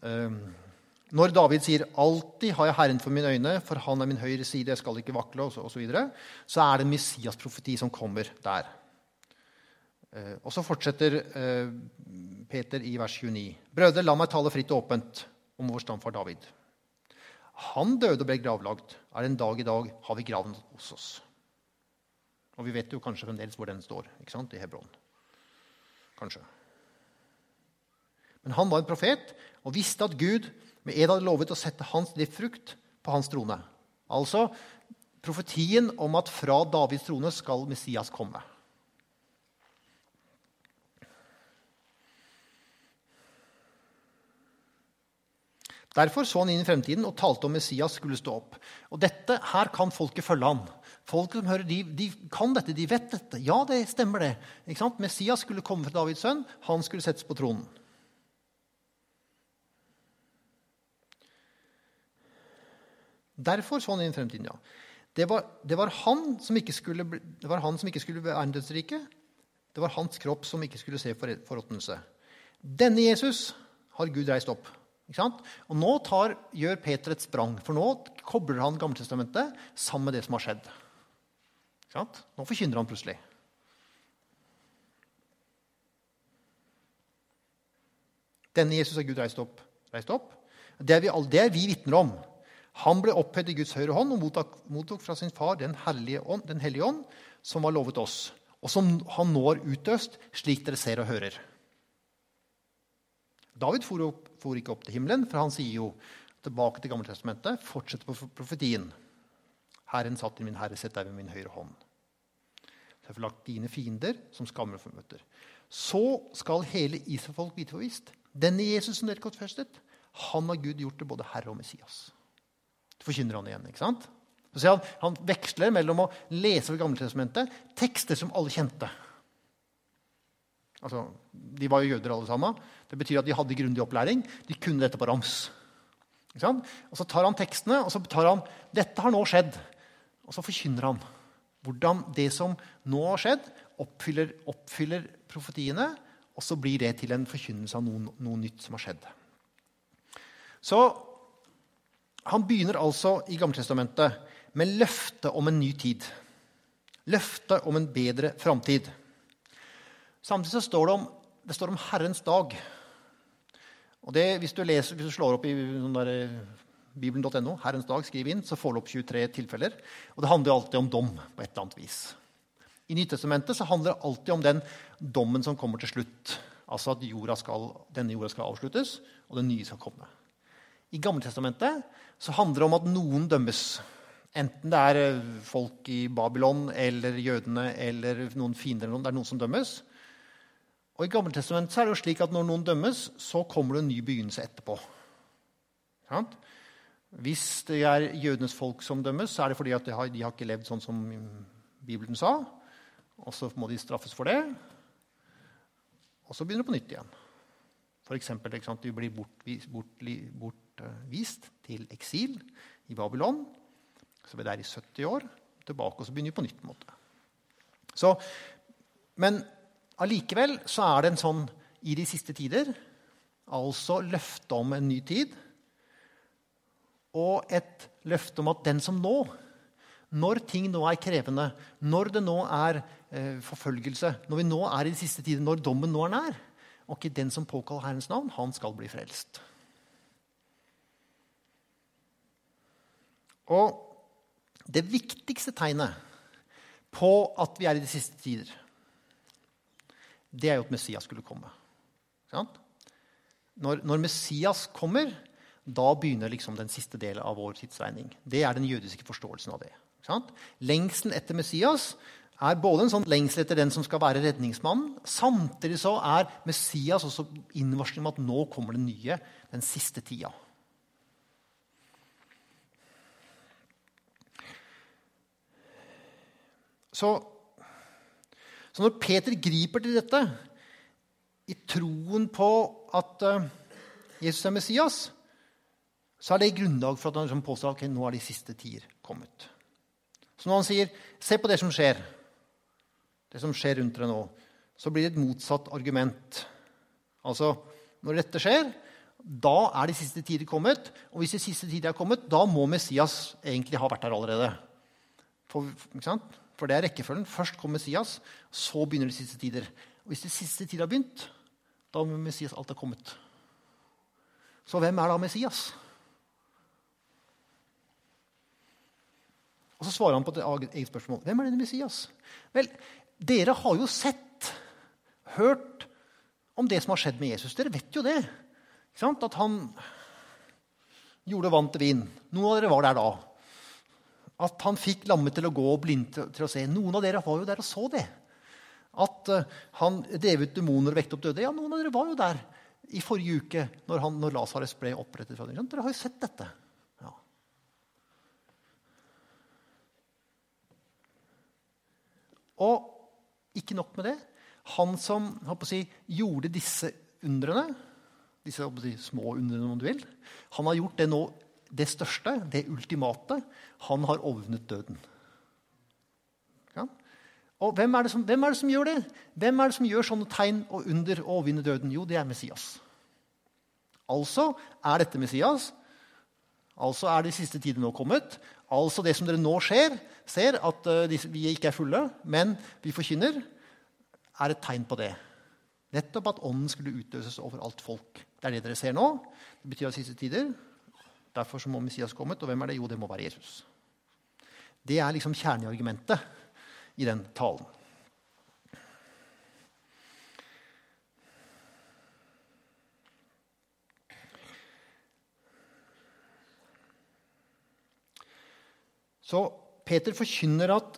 Speaker 1: når David sier 'alltid har jeg Herren for mine øyne', 'for han er min høyre side, jeg skal ikke vakle', og så, så, så er det en Messias-profeti som kommer der. Uh, og så fortsetter uh, Peter i vers 29. Brødre, la meg tale fritt og åpent om vår stamfar David. Han døde og ble gravlagt. Er en dag i dag har vi graven hos oss. Og vi vet jo kanskje fremdeles hvor den står. ikke sant? I Hebron. Kanskje. Men han var en profet og visste at Gud med ed hadde lovet å sette hans livsfrukt på hans trone. Altså profetien om at fra Davids trone skal Messias komme. Derfor så han inn i fremtiden og talte om Messias skulle stå opp. Og dette, Her kan folket følge han. Folk som hører, de, de, kan dette, de vet dette. Ja, det stemmer, det. Messias skulle komme fra Davids sønn. Han skulle settes på tronen. Derfor så han inn i fremtiden, ja. Det var, det var, han som ikke skulle, det var han som ikke skulle være dødsrike. Det var hans kropp som ikke skulle se forråtnelse. Denne Jesus har Gud reist opp. Og Nå tar, gjør Peter et sprang, for nå kobler han Gammeltestamentet sammen med det som har skjedd. Nå forkynner han plutselig. Denne Jesus har Gud reist opp. Reist opp. Det er vi, det er vi vitner om. Han ble opphøyd i Guds høyre hånd og mottok, mottok fra sin far den, ånd, den hellige ånd, som var lovet oss, og som han nå har utøst, slik dere ser og hører. David for, opp, for, ikke opp til himmelen, for han sier jo tilbake til Gammeltestamentet, fortsetter på profetien. Herren satt i min herre, sett deg ved min høyre hånd. Så jeg får lagt dine fiender som skammer for møter. Så skal hele Israelfolk vite for visst. Denne Jesus som dere korsfestet, han har Gud gjort til både Herre og Messias. Det forkynner han igjen. ikke sant? Så han, han veksler mellom å lese over Gammeltestamentet tekster som alle kjente. Altså, de var jo jøder alle sammen. Det betyr at de hadde grundig opplæring. De kunne dette på rams. Og Så tar han tekstene og så tar han, dette har nå skjedd. Og så forkynner han hvordan det som nå har skjedd, oppfyller, oppfyller profetiene. Og så blir det til en forkynnelse av noe, noe nytt som har skjedd. Så han begynner altså i Gammeltestamentet med løftet om en ny tid. Løftet om en bedre framtid. Samtidig så står det om, det står om Herrens dag. Og det, hvis, du leser, hvis du slår opp i eh, bibelen.no, Herrens dag, skriv inn, så får du opp 23 tilfeller. Og det handler alltid om dom på et eller annet vis. I Nytestamentet handler det alltid om den dommen som kommer til slutt. Altså at jorda skal, denne jorda skal avsluttes, og den nye skal komme. I Gammeltestamentet så handler det om at noen dømmes. Enten det er eh, folk i Babylon eller jødene eller noen fiender. Det er noen som dømmes. Og I Gammeltestamentet er det jo slik at når noen dømmes, så kommer det en ny begynnelse etterpå. Hvis det er jødenes folk som dømmes, så er det fordi de har, de har ikke levd sånn som Bibelen sa. Og så må de straffes for det. Og så begynner det på nytt igjen. F.eks. at de blir bort, bort, bort bortvist til eksil i Babylon. Så vi er der i 70 år. Tilbake, og så begynner vi på nytt. måte. Så, men allikevel så er det en sånn i de siste tider altså løfte om en ny tid. Og et løfte om at den som nå, når ting nå er krevende, når det nå er eh, forfølgelse, når vi nå er i de siste tider, når dommen nå er nær og ikke den som påkaller Herrens navn, han skal bli frelst. Og det viktigste tegnet på at vi er i de siste tider, det er jo at Messias skulle komme. Når, når, Messias kommer, da begynner liksom den siste delen av vår tidsregning. Det er den jødiske forståelsen av det. Lengselen etter Messias er både en sånn lengsel etter den som skal være redningsmannen. Samtidig så er Messias også innvarsling om at nå kommer det nye, den siste tida. Så, så, når Peter griper til dette i troen på at uh, Jesus er Messias, så er det grunnlag for at han liksom påstår at okay, nå er de siste tider kommet. Så når han sier 'se på det som skjer', det som skjer rundt dere nå, så blir det et motsatt argument. Altså, når dette skjer, da er de siste tider kommet. Og hvis de siste tider er kommet, da må Messias egentlig ha vært der allerede. For, For det er rekkefølgen. Først kommer Messias, så begynner de siste tider. Og hvis de siste tider har begynt, da må Messias alt ha kommet. Så hvem er da Messias? Og Så svarer han på et eget spørsmål. Hvem er denne Messias? Vel, dere har jo sett, hørt om det som har skjedd med Jesus. Dere vet jo det. At han gjorde vann til vin. Noen av dere var der da. At han fikk lammet til å gå og blinde til å se. Noen av dere var jo der og så det. At uh, han drev ut demoner og vekte opp døde. Ja, noen av dere var jo der i forrige uke når, han, når Lasarus ble opprettet. Dere har jo sett dette. Ja. Og ikke nok med det. Han som si, gjorde disse undrene, disse si, små undrene om du vil, han har gjort det nå det største, det ultimate. Han har ovnet døden. Ja? Og hvem er, som, hvem er, det som, gjør det? Hvem er det som gjør sånne tegn og under og overvinner døden? Jo, det er Messias. Altså er dette Messias. Altså er de siste tider nå kommet. Altså det som dere nå ser, ser at uh, vi ikke er fulle, men vi forkynner, er et tegn på det. Nettopp at ånden skulle utøses over alt folk. Det er det dere ser nå. Det betyr at siste tider. Derfor må Messias kommet. Og hvem er det? Jo, det må være Jesus. Det er liksom kjerneargumentet i den talen. Så Peter forkynner at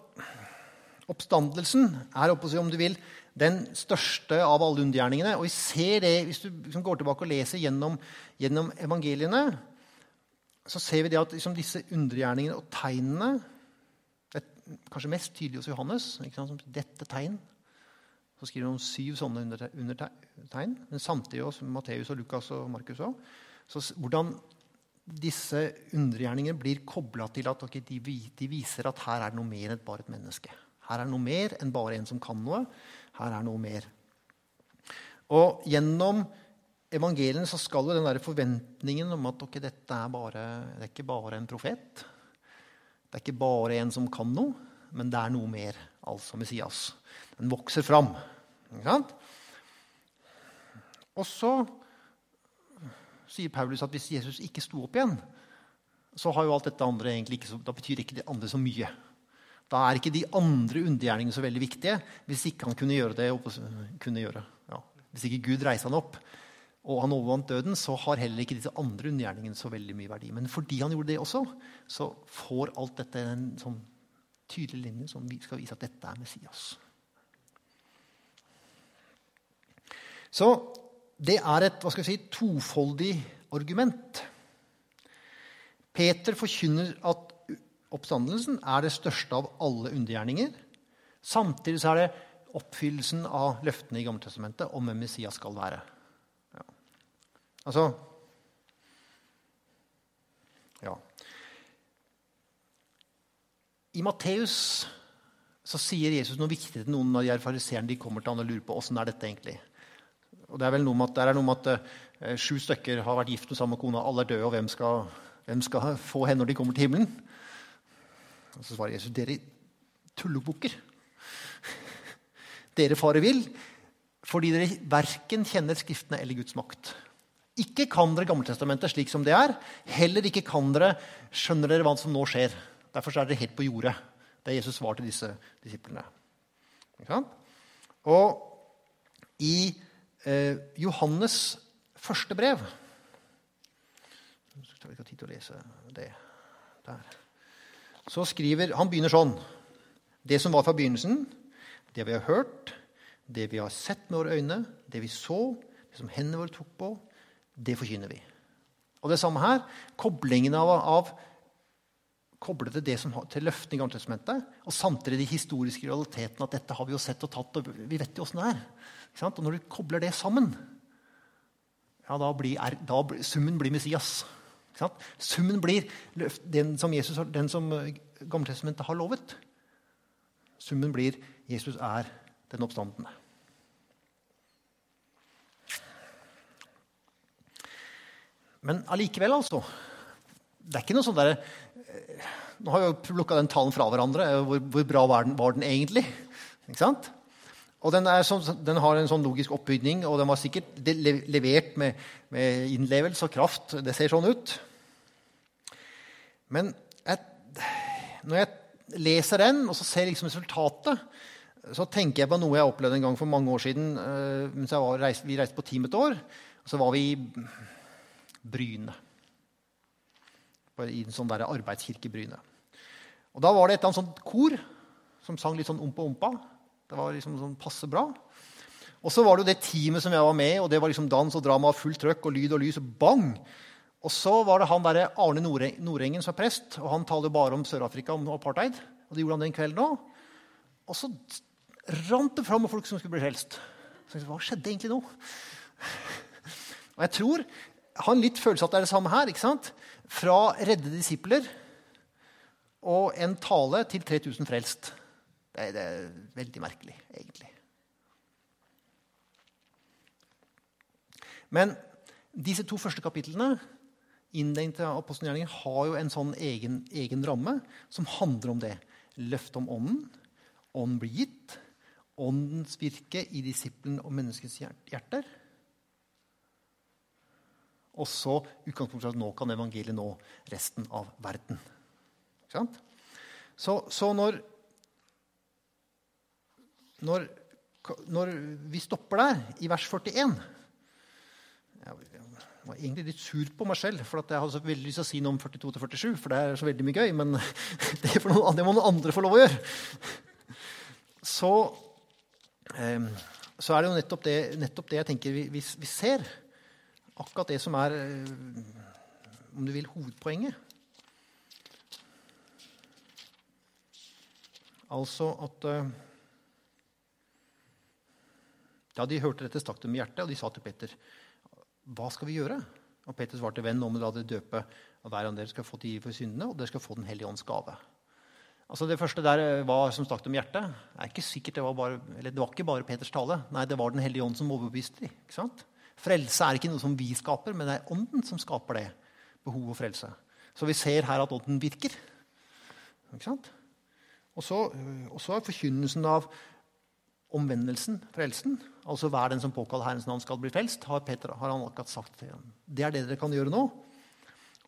Speaker 1: oppstandelsen er om du vil, den største av alle undergjerningene. Og vi ser det, Hvis du liksom går tilbake og leser gjennom, gjennom evangeliene, så ser vi at liksom disse undergjerningene og tegnene kanskje mest tydelig hos Johannes. som Dette tegn. Så skriver han om syv sånne undertegn. Men samtidig hos Matteus, og Lukas og Markus òg. Hvordan disse undergjerningene blir kobla til at okay, de, de, viser at her er det noe mer enn bare et menneske. Her er det noe mer enn bare en som kan noe. Her er noe mer. Og gjennom evangelien så skal jo den der forventningen om at okay, dette er, bare, det er ikke bare en profet, det er ikke bare en som kan noe, men det er noe mer. Altså Messias. Den vokser fram. Og så sier Paulus at hvis Jesus ikke sto opp igjen, så har jo alt dette andre egentlig ikke da betyr ikke det andre så mye. Da er ikke de andre undergjerningene så veldig viktige hvis ikke han kunne gjøre det. Kunne gjøre. Ja. Hvis ikke Gud reiste han opp og han overvant døden, så har heller ikke disse andre undergjerningene så veldig mye verdi. Men fordi han gjorde det også, så får alt dette en sånn tydelig linje som skal vise at dette er Messias. Så det er et hva skal jeg si, tofoldig argument. Peter forkynner at oppstandelsen er det største av alle undergjerninger. Samtidig så er det oppfyllelsen av løftene i Gammeltestamentet om hvem Messias skal være. Altså Ja. I Matteus så sier Jesus noe viktig til noen av de fariseerne de kommer til han og lurer på åssen er dette egentlig. Og det er vel noe med at, det er noe med at uh, sju stykker har vært gift med samme kone, alle er døde, og hvem skal, hvem skal få henne når de kommer til himmelen? Og Så svarer Jesus dere tullebukker. Dere farer vill fordi dere verken kjenner Skriftene eller Guds makt. Ikke kan dere Gammeltestamentet slik som det er. Heller ikke kan dere skjønner dere hva som nå skjer. Derfor er dere helt på jordet. Det er Jesus svar til disse disiplene. Og i eh, Johannes første brev Så vi ikke tid til å lese det der. Så skriver Han begynner sånn. Det som var fra begynnelsen, det vi har hørt, det vi har sett med våre øyne, det vi så, det som hendene våre tok på, det forkynner vi. Og det samme her. Koblingen av, av koble det som, til løftene i Gammeltestamentet, og samtidig de historiske realitetene at dette har vi jo sett og tatt, og vi vet jo åssen det er. Og når du kobler det sammen, ja, da blir, da summen blir Messias. Summen blir den som, Jesus, den som Gammeltestamentet har lovet. Summen blir Jesus er den oppstandende. Men allikevel, altså. Det er ikke noe sånn derre eh, Nå har vi jo plukka den talen fra hverandre. Hvor, hvor bra var den, var den, egentlig? Ikke sant? Og den, så, den, har en sånn logisk oppbygning, og den var sikkert levert med, med innlevelse og kraft. Det ser sånn ut. Men jeg, når jeg leser den, og så ser liksom resultatet, så tenker jeg på noe jeg opplevde en gang for mange år siden. mens mens var, vi reiste på team et år. Så var vi Bryne. I en sånn der arbeidskirke Bryne. Og Da var det et eller annet sånt kor som sang litt sånn ompa-ompa. Det var liksom sånn passe bra. Og så var det jo det teamet som jeg var med i, og det var liksom dans og drama, fullt trøkk og lyd og lys. og bang! Og så var det han der Arne Nordengen som er prest, og han taler bare om Sør-Afrika, om apartheid. Og det gjorde han den kvelden òg. Og så rant det fram med folk som skulle bli frelst. Hva skjedde egentlig nå? Og jeg tror har en litt følelse at det er det samme her. ikke sant? Fra redde disipler og en tale til 3000 frelst. Det er, det er veldig merkelig, egentlig. Men disse to første kapitlene innledningen til apostelgjerningen har jo en sånn egen, egen, ramme som handler om det. Løftet om ånden. Ånden blir gitt. Åndens virke i disippelen og menneskets hjerter. Og så utgangspunktet at nå kan evangeliet nå resten av verden. Så, så når, når, når, vi stopper der, i vers 41 Jeg var egentlig litt sur på meg selv, for jeg hadde så veldig lyst til å si noe om 42-47, for det er så veldig mye gøy, men det, noen, det, må noen andre få lov å gjøre. Så, eh, så er det jo nettopp det, nettopp det jeg tenker vi, vi, vi ser akkurat det som er eh, om du vil, hovedpoenget. Altså at Ja, de hørte dette, stakk dem i hjertet, og de sa til Peter, 'Hva skal vi gjøre?' Og Peter svarte, 'Venn, om dere døpe og hver av dere skal få tid for syndene, og dere skal få Den hellige ånds gave.' Altså Det første der eh, hva som stakk dem i hjertet, er ikke sikkert det var, bare, det var ikke bare Peters tale. Nei, det var Den hellige ånd som overbeviste dem. Ikke sant? Frelse er ikke noe som vi skaper, men det er Ånden som skaper det. Behov og frelse. Så vi ser her at Ånden virker. Ikke sant? Og så, og så er forkynnelsen av omvendelsen, frelsen, altså hver den som påkaller Herrens navn, skal bli frelst, har, Peter, har han akkurat sagt til ham. Det er det dere kan gjøre nå.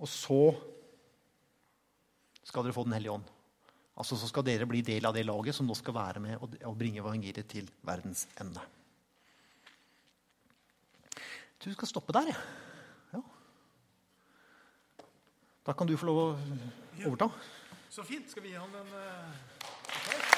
Speaker 1: Og så skal dere få Den hellige ånd. Altså Så skal dere bli del av det laget som nå skal være med og bringe evangeliet til verdens ende. Du skal stoppe der. Ja. Da kan du få lov å overta.
Speaker 2: Så fint. Skal vi gi han en uh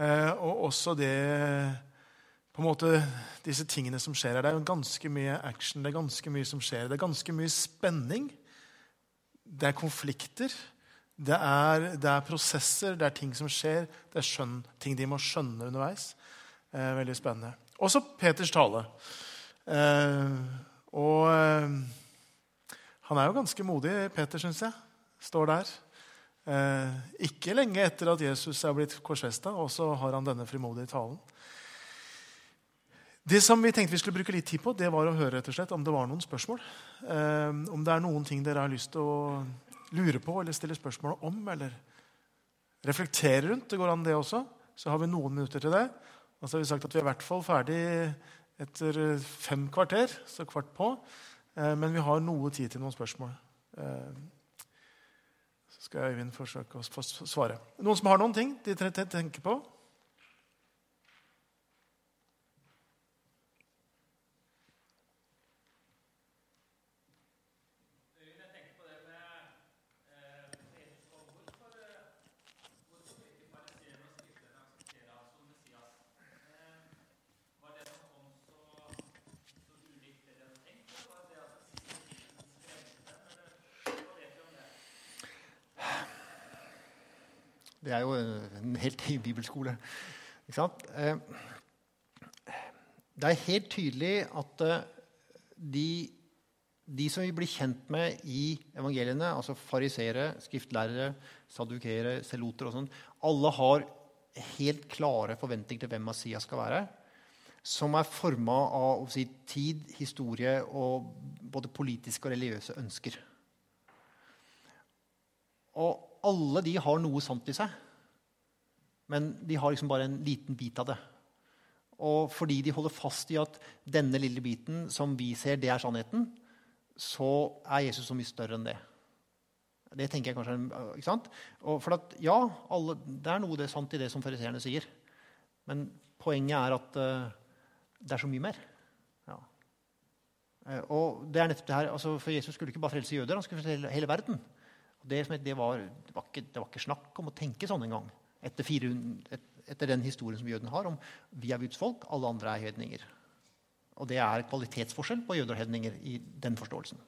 Speaker 2: og også det på en måte, disse tingene som skjer her. Det er ganske mye action, det er ganske mye som skjer. Det er ganske mye spenning. Det er konflikter. Det er, det er prosesser, det er ting som skjer. Det er skjønn, ting de må skjønne underveis. Eh, veldig spennende. Også Peters tale. Eh, og eh, han er jo ganske modig, Peter, syns jeg. Står der. Eh, ikke lenge etter at Jesus er blitt korsfesta, og så har han denne frimodige talen. Det som vi tenkte vi skulle bruke litt tid på, det var å høre rett og slett om det var noen spørsmål. Eh, om det er noen ting dere har lyst til å lure på eller stille spørsmål om. Eller reflektere rundt. Det går an, det også. Så har vi noen minutter til det. Og så har vi sagt at vi er i hvert fall ferdig etter fem kvarter, så kvart på. Eh, men vi har noe tid til noen spørsmål. Skal Øyvind forsøke å svare. Noen som har noen ting de tenker på?
Speaker 1: Det er jo en helt ny bibelskole. Eh, det er helt tydelig at eh, de, de som vi blir kjent med i evangeliene, altså fariseere, skriftlærere, sadukere, seloter og sånn, alle har helt klare forventninger til hvem Messias skal være. Som er forma av si, tid, historie og både politiske og religiøse ønsker. Og alle de har noe sant i seg. Men de har liksom bare en liten bit av det. Og fordi de holder fast i at denne lille biten som vi ser, det er sannheten, så er Jesus så mye større enn det. Det tenker jeg kanskje, ikke sant? Og for at, ja, alle, Det er noe det er sant i det som fariseerne sier. Men poenget er at uh, det er så mye mer. Ja. Uh, og det er nettopp det her, altså, For Jesus skulle ikke bare frelse jøder, han skulle frelse hele verden. Det, det, var, det, var ikke, det, var, ikke, snakk om å tenke sånn engang. Etter, et, etter den historien som jødene har om vi er Guds folk, alle andre er hedninger. Og det er kvalitetsforskjell på jøder og hedninger i den forståelsen.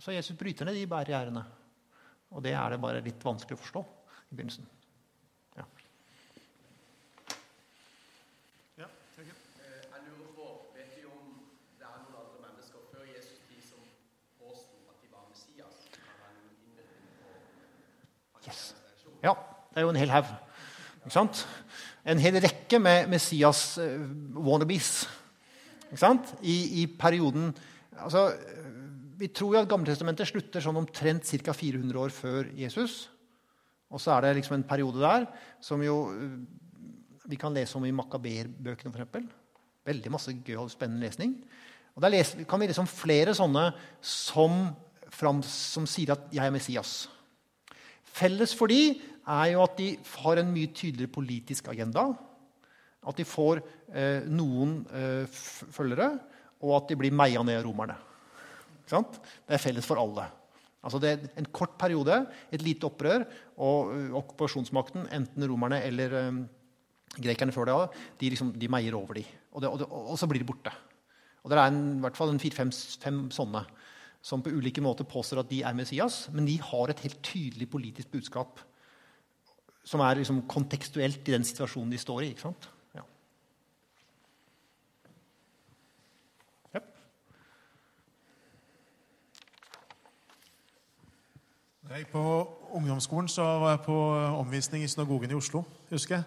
Speaker 1: Så Jesus bryter ned de barrierene. Og det er det bare litt vanskelig å forstå i begynnelsen. Ja, ja jeg lurer på, vet du om det er jo en hel haug. Ikke sant? En hel rekke med Messias-wannabes. Eh, ikke sant? I, I, perioden altså, Vi tror jo at Gammeltestamentet slutter sånn omtrent ca. 400 år før Jesus. Og så er det liksom en periode der som jo eh, vi kan lese om i Makaber-bøkene f.eks. Veldig masse gøy og spennende lesning. Og Der kan vi lese om flere sånne som, som sier at 'jeg er Messias'. Felles for de er jo at de har en mye tydeligere politisk agenda. At de får eh, noen eh, følgere, og at de blir meia ned av romerne. Det er felles for alle. Altså det er En kort periode, et lite opprør, og uh, okkupasjonsmakten, enten romerne eller um, grekerne før det, de, liksom, de meier over de. Og, og, og, så blir de borte. Og Det er en, i hvert fall fire-fem sånne som på ulike måter påstår at de er Messias, men de har et helt tydelig politisk budskap som er liksom kontekstuelt i den situasjonen de står i. ikke sant? Ja. Yep.
Speaker 2: Jeg på ungdomsskolen så var jeg på omvisning i synagogen i Oslo. husker jeg.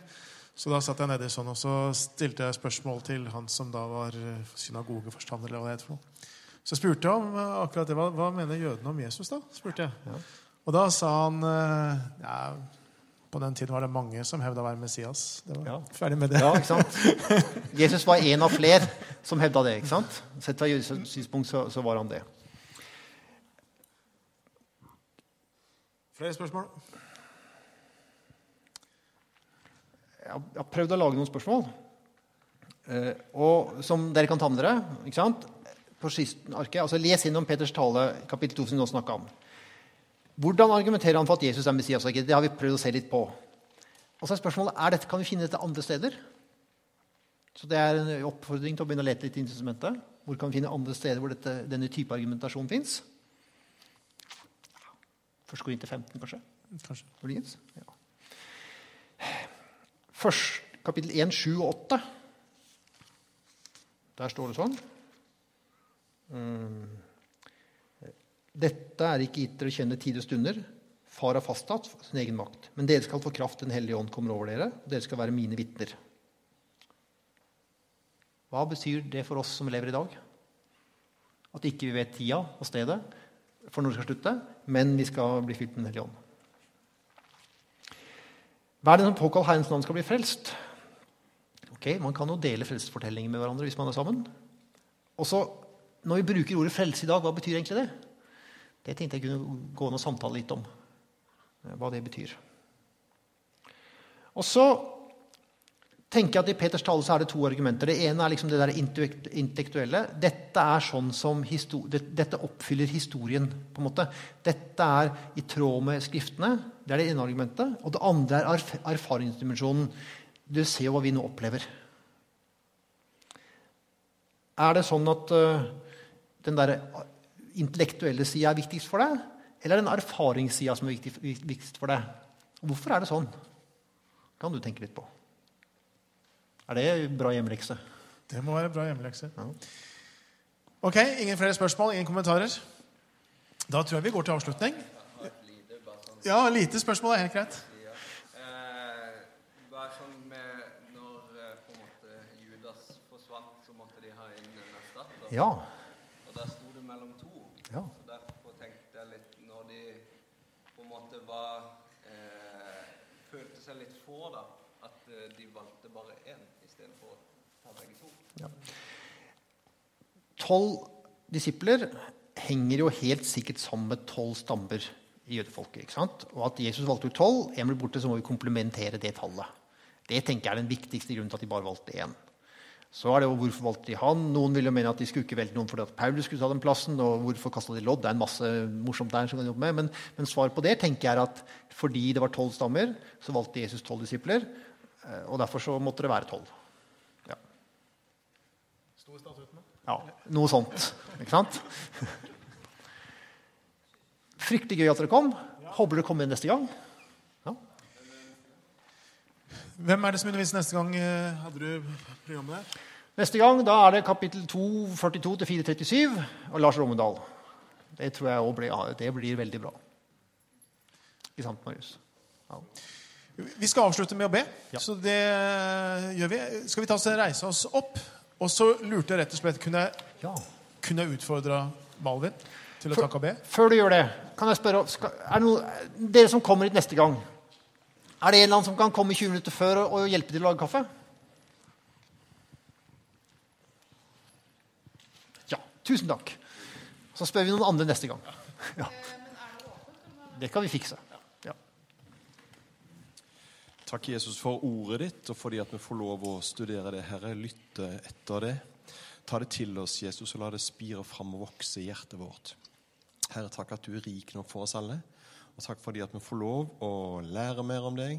Speaker 2: Så da satt jeg nedi sånn, og så stilte jeg spørsmål til han som da var synagogeforstander. eller hva det heter for noe. Så spurte jeg om eh, akkurat det. Hva, hva mener jødene om Jesus, da? spurte jeg. Ja. Og da sa han eh, ja, På den tiden var det mange som hevda å være Messias. Det var ja. Ferdig med det.
Speaker 1: Ja, ikke sant? Jesus var en av flere som hevda det. ikke sant? Sett fra jødisk synspunkt så, så, var han det.
Speaker 2: Flere spørsmål?
Speaker 1: Jeg har prøvd å lage noen spørsmål. Uh, og som dere kan ta med dere. ikke sant? På arket. Altså, les innom Peters tale, kapittel 2, som vi nå snakka om. Hvordan argumenterer han for at Jesus er Messias? Det har vi prøvd å se litt på. Og så er spørsmålet er dette, kan vi finne dette andre steder. Så det er en oppfordring til å begynne å lete litt i instrumentet. Hvor kan vi finne andre steder hvor dette, denne type argumentasjon fins? Først går inn til 15, kanskje?
Speaker 2: Kanskje.
Speaker 1: Ja. Først, kapittel 1, 7 og 8. Der står det sånn. Dette er ikke gitt dere å kjenne tid og stunder. Far har fastsatt sin egen makt. Men dere skal få kraft Den hellige ånd kommer over dere, og dere skal være mine vitner. Hva betyr det for oss som lever i dag? At ikke vi vet tida og stedet for når det skal slutte, men vi skal bli fylt med Den hellige ånd. Hva er det som påkaller Herrens navn skal bli frelst? Ok, Man kan jo dele frelsesfortellinger med hverandre hvis man er sammen. Og så, Når vi bruker ordet frelse i dag, hva betyr egentlig det? Det tenkte jeg kunne gå inn og samtale litt om. eh, Hva det betyr. Og så tenker jeg at I Peters tale så er det to argumenter. Det ene er liksom det der intellektuelle. Dette sånn Dette oppfyller historien. på en måte. Dette er i tråd med Skriftene. Det er det ene argumentet. Og det andre er erf erfaringsdimensjonen. Du ser jo hva vi nå opplever. Er det sånn at uh, den der intellektuelle sida er viktigst for deg? Eller er den erfaringssida som er viktigst for deg? Hvorfor er det sånn? kan du tenke litt på. Er det bra hjemmelekse?
Speaker 2: Det må være bra hjemmelekse.
Speaker 1: Ja.
Speaker 2: Ok, Ingen flere spørsmål? Ingen kommentarer? Da tror jeg vi går til avslutning. Ja, lite spørsmål er helt greit.
Speaker 3: Eh, bare sånn med Når eh, på en måte Judas forsvant, så måtte de ha inn en erstatter.
Speaker 1: Ja.
Speaker 3: Og der sto det mellom to.
Speaker 1: Ja.
Speaker 3: Så derfor tenkte jeg litt Når de på en måte var eh, Følte seg litt få, da. At eh, de valgte bare én istedenfor å ta begge to.
Speaker 1: Tolv disipler henger jo helt sikkert sammen med tolv stammer i jødefolket. ikke sant? Og at Jesus valgte ut tolv, én blir borte, så må vi komplementere det tallet. Det tenker jeg er den viktigste grunnen til at de bare valgte én. Så er det jo hvorfor valgte de han. Noen vil jo mene at de skulle ikke velge noen fordi at Paulus skulle ta den plassen. og hvorfor kastet de lodd? Det er en masse morsomt der. som kan jobbe med, Men, men svaret på det tenker jeg er at fordi det var tolv stammer, så valgte Jesus tolv disipler. eh, Og derfor så måtte det være tolv. Ja. Ja, noe sånt. Ikke sant? Fryktelig gøy at dere kom. Håper dere kommer neste gang. Ja.
Speaker 2: Hvem er det som underviser neste gang? eh, Hadde du programmet der?
Speaker 1: Neste gang da er det kapittel 2, 42 til 437 og Lars Rommedal. Det tror jeg også blir, det blir veldig bra. Ikke sant, Marius? Ja.
Speaker 2: Vi skal avslutte med å be,
Speaker 1: Ja.
Speaker 2: så det gjør vi. Skal vi ta oss reise oss opp? Og så lurte jeg rett og slett Kunne jeg,
Speaker 1: ja.
Speaker 2: kunne jeg utfordra Malvin til å takke og be?
Speaker 1: Før du gjør det, kan jeg spørre skal, er det noe, Dere som kommer hit neste gang, er det en eller annen som kan komme 20 minutter før og, og hjelpe til å lage kaffe? Ja. Tusen takk. Så spør vi noen andre neste gang. Ja. Det kan vi fikse.
Speaker 4: Takk, Jesus, for ordet ditt, og fordi at vi får lov å studere det, Herre. Lytte etter det. Ta det til oss, Jesus, og la det spire fram og vokse i hjertet vårt. Herre, takk at du er rik nok for oss alle. Og takk fordi at vi får lov å lære mer om deg,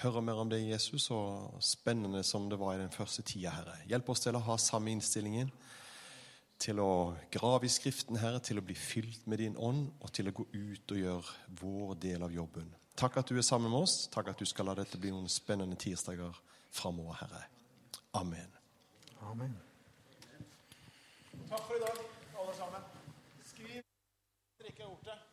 Speaker 4: høre mer om deg, Jesus, og spennende som det var i den første tida, Herre. Hjelp oss til å ha samme innstillingen, til å grave i Skriften, Herre, til å bli fylt med din ånd, og til å gå ut og gjøre vår del av jobben. Takk at du er sammen med oss. Takk at du skal la dette bli noen spennende tirsdager framover, Herre. Amen.
Speaker 1: Amen.
Speaker 2: Takk for i dag, alle sammen. Skriv, drikke ordet.